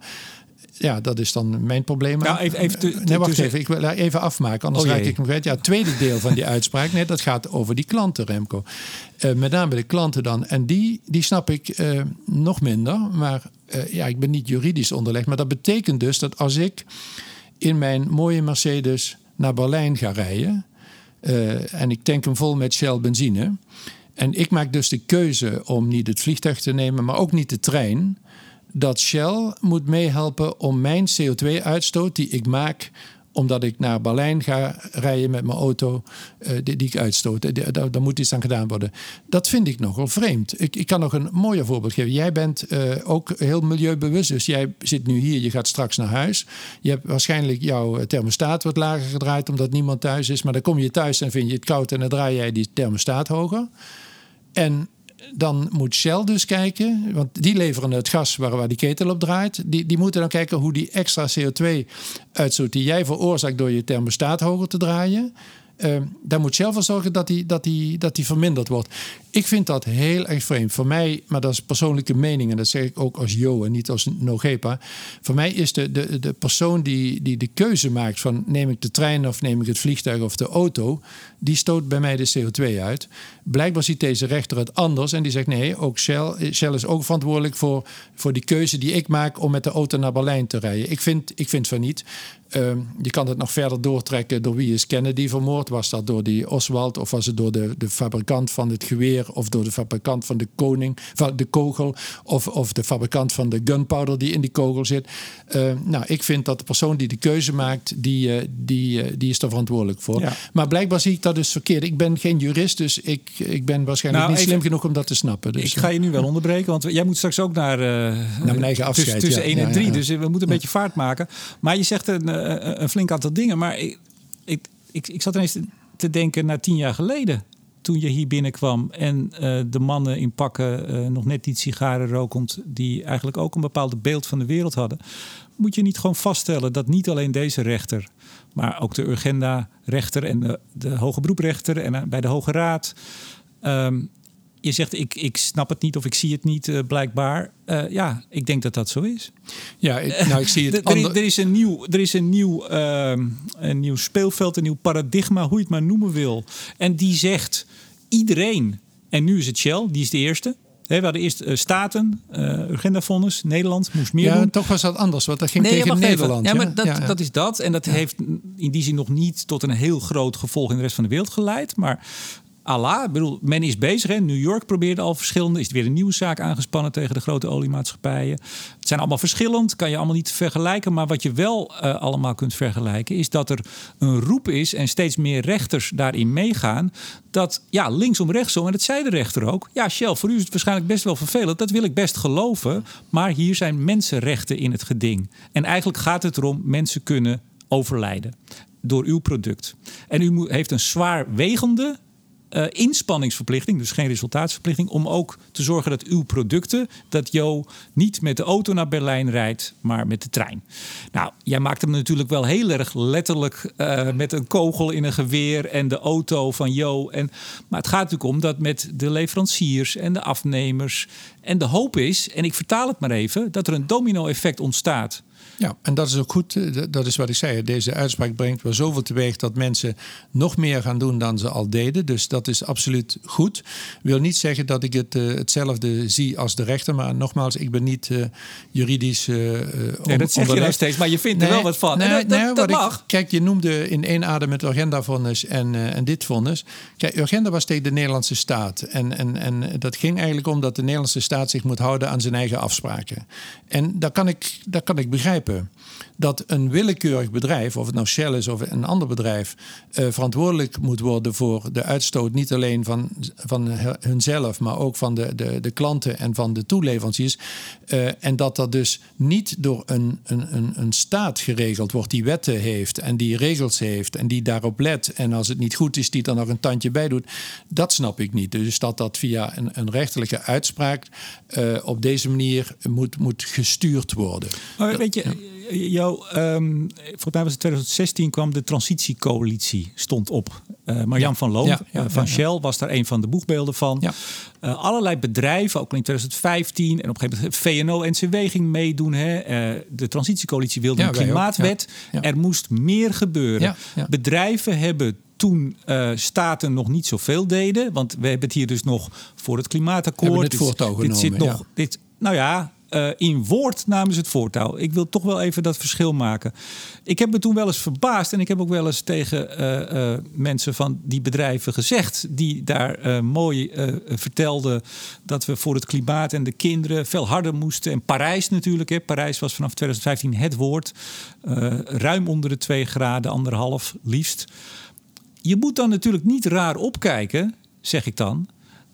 ja, dat is dan mijn probleem. Nou, even, even te, nee, wacht even. Ik wil even afmaken, anders oh, raak ik nog uit. Ja, het tweede deel van die uitspraak, nee, dat gaat over die klanten, Remco. Uh, met name de klanten dan. En die, die snap ik uh, nog minder. Maar uh, ja, ik ben niet juridisch onderlegd. Maar dat betekent dus dat als ik in mijn mooie Mercedes naar Berlijn ga rijden... en ik tank hem vol met Shell benzine... En ik maak dus de keuze om niet het vliegtuig te nemen, maar ook niet de trein. Dat Shell moet meehelpen om mijn CO2-uitstoot die ik maak omdat ik naar Berlijn ga rijden met mijn auto uh, die, die, ik uitstoot. Daar, moet iets aan gedaan worden. Dat vind ik nogal vreemd. Ik, ik kan nog een mooier voorbeeld geven. Jij bent uh, ook heel milieubewust. Dus jij zit nu hier, je gaat straks naar huis. Je hebt waarschijnlijk jouw thermostaat wat lager gedraaid omdat niemand thuis is. Maar dan kom je thuis en vind je het koud en dan draai jij die thermostaat hoger. En dan moet Shell dus kijken, want die leveren het gas waar, waar die ketel op draait. Die, die moeten dan kijken hoe die extra CO2-uitstoot die jij veroorzaakt door je thermostaat hoger te draaien, uh, daar moet Shell voor zorgen dat die, dat, die, dat die verminderd wordt. Ik vind dat heel erg vreemd. Voor mij, maar dat is persoonlijke mening en dat zeg ik ook als Jo en niet als Nogepa. Voor mij is de, de, de persoon die, die de keuze maakt van neem ik de trein of neem ik het vliegtuig of de auto, die stoot bij mij de CO2 uit. Blijkbaar ziet deze rechter het anders en die zegt nee, ook Shell, Shell is ook verantwoordelijk voor, voor die keuze die ik maak om met de auto naar Berlijn te rijden. Ik vind, ik vind van niet. Uh, je kan het nog verder doortrekken door wie is Kennedy vermoord. Was dat door die Oswald of was het door de, de fabrikant van het geweer of door de fabrikant van de koning, van de kogel of, of de fabrikant van de gunpowder die in die kogel zit. Uh, nou, ik vind dat de persoon die de keuze maakt, die, uh, die, uh, die is er verantwoordelijk voor. Ja. Maar blijkbaar zie ik dat dus verkeerd. Ik ben geen jurist, dus ik, ik ben waarschijnlijk nou, niet slim genoeg om dat te snappen. Dus, ik ga je nu wel onderbreken, want jij moet straks ook naar, naar mijn eigen afscheid. Tussen, tussen ja. 1 en 3, dus we moeten een beetje vaart maken. Maar je zegt een, een flink aantal dingen, maar ik, ik, ik, ik zat ineens te denken naar tien jaar geleden toen je hier binnenkwam en uh, de mannen in pakken nog net niet sigaren rokend, die eigenlijk ook een bepaald beeld van de wereld hadden, moet je niet gewoon vaststellen dat niet alleen deze rechter, maar ook de Urgenda-rechter en de, de hoge beroeprechter en bij de Hoge Raad. Um, je zegt ik, ik snap het niet of ik zie het niet, uh, blijkbaar. Uh, ja, ik denk dat dat zo is. Ja, ik, nou, ik zie het. er, er, is een nieuw, er is een nieuw, uh, een nieuw speelveld, een nieuw paradigma, hoe je het maar noemen wil. En die zegt iedereen, en nu is het Shell, die is de eerste. we hadden eerst uh, Staten, uh, Urgenda-fonds, Nederland moest meer ja, doen. toch was dat anders, want dat ging nee, tegen Nederland. Ja, maar dat, ja, ja. dat is dat. En dat heeft in die zin nog niet tot een heel groot gevolg in de rest van de wereld geleid. Maar Allah. Ik bedoel, men is bezig. New York probeerde al verschillende. Is er weer een nieuwe zaak aangespannen tegen de grote oliemaatschappijen. Het zijn allemaal verschillend. Kan je allemaal niet vergelijken. Maar wat je wel uh, allemaal kunt vergelijken. Is dat er een roep is. En steeds meer rechters daarin meegaan. Dat ja, linksom, rechtsom. En dat zei de rechter ook. Ja, Shell, voor u is het waarschijnlijk best wel vervelend. Dat wil ik best geloven. Maar hier zijn mensenrechten in het geding. En eigenlijk gaat het erom. Mensen kunnen overlijden. Door uw product. En u heeft een zwaar wegende uh, inspanningsverplichting, dus geen resultaatsverplichting, om ook te zorgen dat uw producten, dat Jo niet met de auto naar Berlijn rijdt, maar met de trein. Nou, jij maakt hem natuurlijk wel heel erg letterlijk uh, met een kogel in een geweer en de auto van Jo. En, maar het gaat natuurlijk om dat met de leveranciers en de afnemers. En de hoop is, en ik vertaal het maar even, dat er een domino-effect ontstaat. Ja, en dat is ook goed. Eh, dat is wat ik zei. Deze uitspraak brengt wel zoveel teweeg dat mensen nog meer gaan doen dan ze al deden. Dus dat is absoluut goed. Wil niet zeggen dat ik het uh, hetzelfde zie als de rechter. Maar nogmaals, ik ben niet uh, juridisch. Uh, nee, dat zeg je nou steeds, maar je vindt nee, er wel wat van. Nee, dat, nee, dat mag. Ik, kijk, je noemde in één adem het Urgenda-vonnis en, en dit vonnis. Kijk, Urgenda was tegen de Nederlandse staat. En, en, en dat ging eigenlijk om dat de Nederlandse staat zich moet houden aan zijn eigen afspraken. En daar kan ik, daar kan ik begrijpen begrijpen dat een willekeurig bedrijf, of het nou Shell is of een ander bedrijf, uh, verantwoordelijk moet worden voor de uitstoot niet alleen van, van hunzelf, maar ook van de, de, de klanten en van de toeleveranciers. Uh, en dat dat dus niet door een, een, een, een staat geregeld wordt die wetten heeft en die regels heeft en die daarop let. En als het niet goed is, die er nog een tandje bij doet. Dat snap ik niet. Dus dat dat via een, een rechterlijke uitspraak uh, op deze manier moet, moet gestuurd worden. Maar weet je, jou, um, volgens mij was het 2016 kwam de transitiecoalitie stond op. Uh, Marjan ja. van Loon ja, ja, uh, van Shell was daar een van de boegbeelden van. Uh, allerlei bedrijven, ook in 2015 en op een gegeven moment VNO-NCW ging meedoen. Hè. de transitiecoalitie wilde een klimaatwet. Er moest meer gebeuren. Bedrijven hebben toen uh, staten nog niet zoveel deden. Want we hebben het hier dus nog voor het klimaatakkoord. Het voortouw dit, dit zit nog. Dit, nou ja, uh, in woord namens het voortouw. Ik wil toch wel even dat verschil maken. Ik heb me toen wel eens verbaasd en ik heb ook wel eens tegen uh, uh, mensen van die bedrijven gezegd, die daar mooi vertelden dat we voor het klimaat en de kinderen veel harder moesten. En Parijs natuurlijk, hè. Parijs was vanaf 2015 het woord. ruim onder de 2 graden, anderhalf liefst. Je moet dan natuurlijk niet raar opkijken, zeg ik dan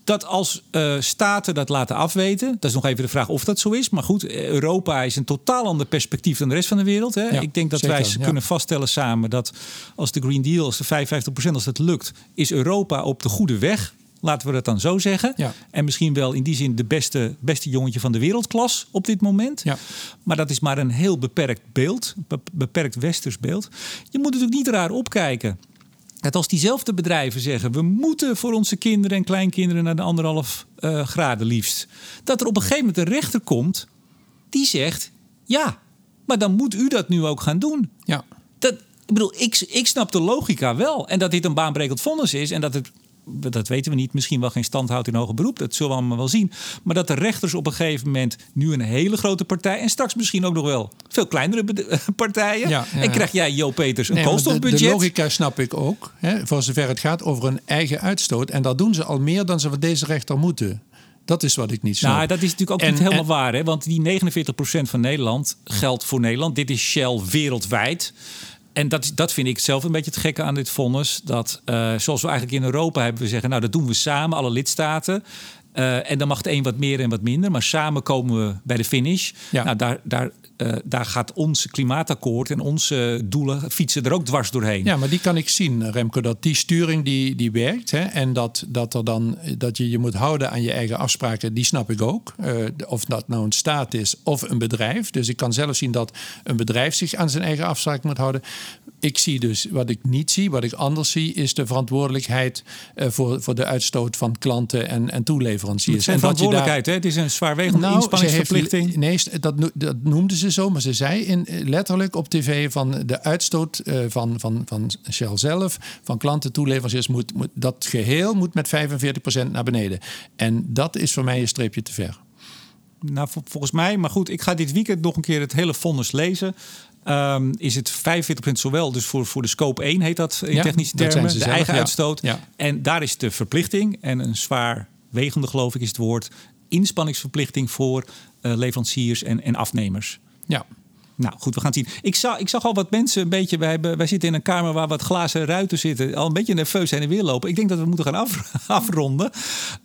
dat als uh, staten dat laten afweten, dat is nog even de vraag of dat zo is. Maar goed, Europa is een totaal ander perspectief dan de rest van de wereld. Hè? Ja, Ik denk dat zeker, wij ja. kunnen vaststellen samen dat als de Green Deal, als de 55%, als dat lukt, is Europa op de goede weg. Laten we dat dan zo zeggen. Ja. En misschien wel in die zin de beste, beste jongetje van de wereldklas op dit moment. Ja. Maar dat is maar een heel beperkt beeld, beperkt westers beeld. Je moet natuurlijk niet raar opkijken dat als diezelfde bedrijven zeggen: we moeten voor onze kinderen en kleinkinderen naar de anderhalf uh, graden liefst, dat er op een gegeven moment een rechter komt die zegt: ja, maar dan moet u dat nu ook gaan doen. Ja. Dat, ik bedoel, ik, ik snap de logica wel. En dat dit een baanbrekend vonnis is en dat het dat weten we niet, misschien wel geen stand houdt in hoger beroep. Dat zullen we allemaal wel zien. Maar dat de rechters op een gegeven moment nu een hele grote partij... en straks misschien ook nog wel veel kleinere partijen... Ja, ja, en krijg jij, Jo Peters, een nee, koolstofbudget. De, de logica snap ik ook, hè, voor zover het gaat over een eigen uitstoot. En dat doen ze al meer dan ze van deze rechter moeten. Dat is wat ik niet snap. Nou, dat is natuurlijk ook en, niet helemaal en, waar. Hè? Want die 49% van Nederland geldt voor Nederland. Dit is Shell wereldwijd. En dat, dat vind ik zelf een beetje het gekke aan dit vonnis. Dat uh, zoals we eigenlijk in Europa hebben, we zeggen, nou dat doen we samen, alle lidstaten. Uh, en dan mag het een wat meer en wat minder. Maar samen komen we bij de finish. Ja. Nou, daar, daar, uh, daar gaat ons klimaatakkoord en onze doelen fietsen er ook dwars doorheen. Ja, maar die kan ik zien, Remco, dat die sturing die, die werkt. Hè, en dat, dat, er dan, dat je je moet houden aan je eigen afspraken, die snap ik ook. Uh, of dat nou een staat is of een bedrijf. Dus ik kan zelf zien dat een bedrijf zich aan zijn eigen afspraken moet houden. Ik zie dus, wat ik niet zie, wat ik anders zie, is de verantwoordelijkheid uh, voor, voor de uitstoot van klanten en, en toeleveranciers. Het en verantwoordelijkheid, daar... hè? Het is een zwaarwegende nou, inspanningsverplichting. Heeft, nee, dat, dat noemde ze zo, maar ze zei in, letterlijk op tv van de uitstoot uh, van, van, van Shell zelf, van klanten, toeleveranciers, moet, moet, dat geheel moet met 45% naar beneden. En dat is voor mij een streepje te ver. Nou, volgens mij, maar goed, ik ga dit weekend nog een keer het hele vonnis lezen. Um, is het 45% zowel, dus voor, voor de scope 1 heet dat in ja, technische termen, de zelf, eigen ja. uitstoot. Ja. En daar is de verplichting en een zwaar wegende, geloof ik, is het woord, inspanningsverplichting voor uh, leveranciers en, en afnemers. Ja. Nou goed, we gaan het zien. Ik zag, ik zag al wat mensen een beetje. Wij, hebben, wij zitten in een kamer waar wat glazen ruiten zitten. Al een beetje nerveus heen en weer lopen. Ik denk dat we moeten gaan af, afronden.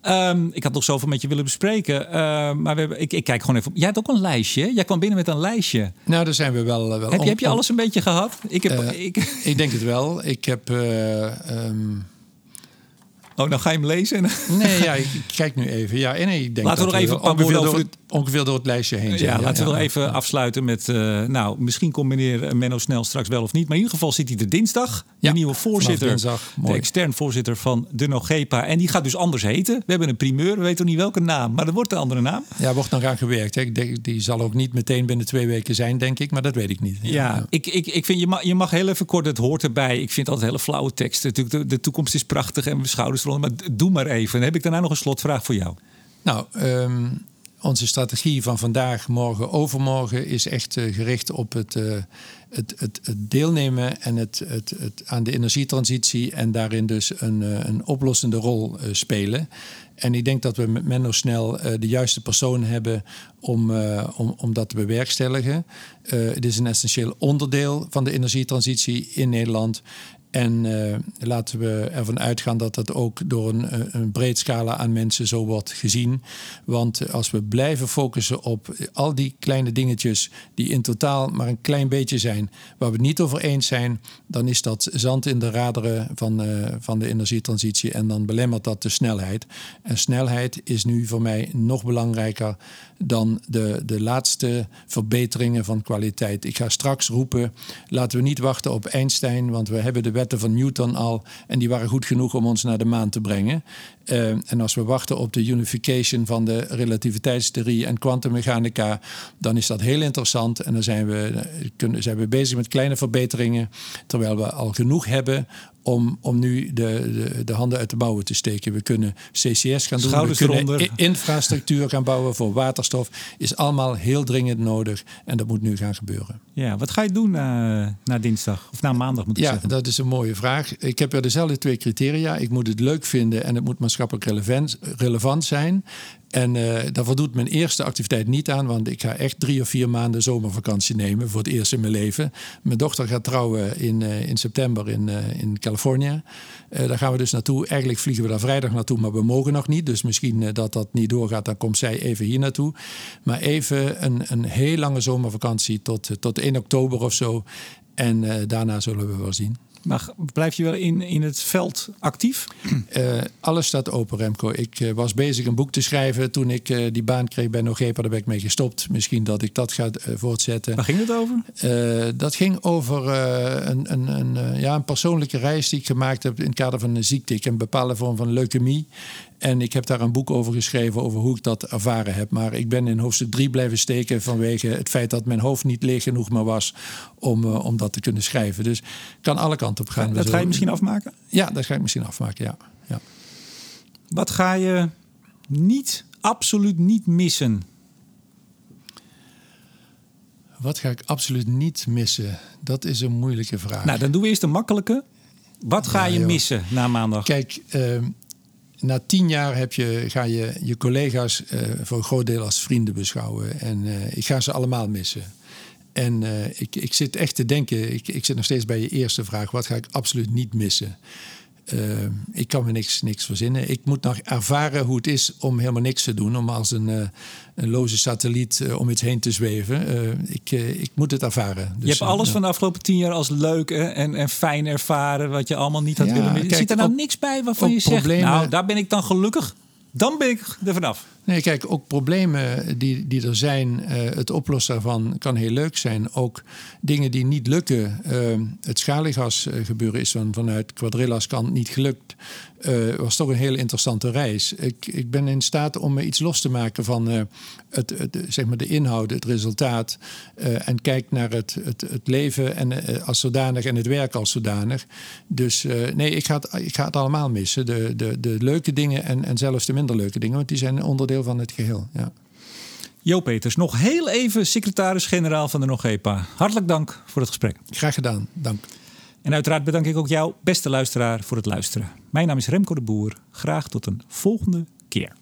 Um, ik had nog zoveel met je willen bespreken. Uh, maar we hebben, ik, ik kijk gewoon even. Jij hebt ook een lijstje. Jij kwam binnen met een lijstje. Nou, daar zijn we wel. wel heb, je, heb je alles een beetje gehad? Ik, heb, uh, ik... ik denk het wel. Ik heb. Uh, um... Oh, dan ga je hem lezen? nee, ja, ik kijk nu even. Ja, nee, ik denk Laten we nog even een paar woorden over het, ongeveer door het lijstje heen. Ja, laten we nog even afsluiten met... Uh, nou, misschien komt meneer Menno Snel straks wel of niet. Maar in ieder geval zit hij er dinsdag. De nieuwe voorzitter. Dinsdag, de extern voorzitter van de Nogepa. En die gaat dus anders heten. We hebben een primeur. We weten nog niet welke naam. Maar dat wordt een andere naam. Ja, wordt nog aan gewerkt. Hè. Ik denk, die zal ook niet meteen binnen twee weken zijn, denk ik. Maar dat weet ik niet. Ja, ja. Ik, ik, ik vind, je mag, je mag heel even kort, het hoort erbij. Ik vind altijd hele flauwe teksten. Natuurlijk, de, de toekomst is prachtig en we schouders eronder. Maar doe maar even. Dan heb ik daarna nog een slotvraag voor jou. Nou, um, onze strategie van vandaag, morgen, overmorgen is echt gericht op het, het, het, het, deelnemen en het, het, het, aan de energietransitie en daarin dus een, een oplossende rol spelen. En ik denk dat we met Menno snel de juiste persoon hebben om, om, om dat te bewerkstelligen. het is een essentieel onderdeel van de energietransitie in Nederland. En uh, laten we ervan uitgaan dat dat ook door een, eh, een breed scala aan mensen zo wordt gezien. Want als we blijven focussen op al die kleine dingetjes die in totaal maar een klein beetje zijn, waar we het niet over eens zijn, dan is dat zand in de raderen van, uh, van de energietransitie en dan belemmert dat de snelheid. En snelheid is nu voor mij nog belangrijker dan de, de laatste verbeteringen van kwaliteit. Ik ga straks roepen, laten we niet wachten op Einstein, want we hebben de wet van Newton al. En die waren goed genoeg om ons naar de maan te brengen. Uh, en als we wachten op de unification van de relativiteitstheorie en kwantummechanica, dan is dat heel interessant. En dan zijn we, kunnen, zijn we bezig met kleine verbeteringen. Terwijl we al genoeg hebben om, om nu de, de, de, handen uit de mouwen te steken. We kunnen CCS gaan doen. we kunnen infrastructuur gaan bouwen voor waterstof. Is allemaal heel dringend nodig. En dat moet nu gaan gebeuren. Ja, wat ga je doen na, na dinsdag? Of na maandag moet ik ja, zeggen? dat is een mooie vraag. Ik heb er dezelfde twee criteria. Ik moet het leuk vinden en het moet maatschappelijk relevant, relevant zijn. En uh, daar voldoet mijn eerste activiteit niet aan, want ik ga echt drie of vier maanden zomervakantie nemen voor het eerst in mijn leven. Mijn dochter gaat trouwen in, uh, in september in, uh, in Californië. daar gaan we dus naartoe. Eigenlijk vliegen we daar vrijdag naartoe, maar we mogen nog niet. Dus misschien dat dat niet doorgaat, dan komt zij even hier naartoe. Maar even een, een heel lange zomervakantie tot, tot 1 oktober of zo. En daarna zullen we wel zien. Maar blijf je wel in, in het veld actief? Uh, alles staat open, Remco. Ik uh, was bezig een boek te schrijven toen ik uh, die baan kreeg bij Nogepa. Daar ben ik mee gestopt. Misschien dat ik dat ga voortzetten. Waar ging het over? dat ging over een, een, een, ja, een persoonlijke reis die ik gemaakt heb in het kader van een ziekte. Ik heb een bepaalde vorm van leukemie. En ik heb daar een boek over geschreven, over hoe ik dat ervaren heb. Maar ik ben in hoofdstuk 3 blijven steken vanwege het feit dat mijn hoofd niet leeg genoeg meer was om, om dat te kunnen schrijven. Dus kan alle kanten op gaan. Dat ga je misschien afmaken? Ja, dat ga ik misschien afmaken, ja. ja. Wat ga je niet, absoluut niet missen? Wat ga ik absoluut niet missen? Dat is een moeilijke vraag. Nou, dan doen we eerst de makkelijke. Wat ga ja, je joh. missen na maandag? Kijk, uh, na tien jaar heb je, ga je je collega's uh, voor een groot deel als vrienden beschouwen. En uh, ik ga ze allemaal missen. En uh, ik, ik zit echt te denken, ik, ik zit nog steeds bij je eerste vraag. Wat ga ik absoluut niet missen? ik kan me niks, niks verzinnen. Ik moet nog ervaren hoe het is om helemaal niks te doen. Om als een, een loze satelliet om iets heen te zweven. ik, ik moet het ervaren. Dus, je hebt alles van de afgelopen tien jaar als leuk en, en fijn ervaren. Wat je allemaal niet had ja, willen missen. Zit er nou op, niks bij waarvan je zegt... Nou, daar ben ik dan gelukkig. Dan ben ik er vanaf. Nee, kijk, ook problemen die, die er zijn, uh, het oplossen daarvan kan heel leuk zijn. Ook dingen die niet lukken. Uh, het schaliegas uh, gebeuren is van, vanuit Quadrilla's kant niet gelukt. was toch een hele interessante reis. Ik, ik ben in staat om iets los te maken van het, het, zeg maar de inhoud, het resultaat. en kijk naar het, het, het leven en, als zodanig en het werk als zodanig. Dus nee, ik ga, het, ik ga het allemaal missen. De, de, de leuke dingen en, en zelfs de minder leuke dingen. Want die zijn onderdeel van het geheel. Ja. Jo Peters, nog heel even secretaris-generaal van de NOGEPA. Hartelijk dank voor het gesprek. Graag gedaan, dank. En uiteraard bedank ik ook jou, beste luisteraar, voor het luisteren. Mijn naam is Remco de Boer. Graag tot een volgende keer.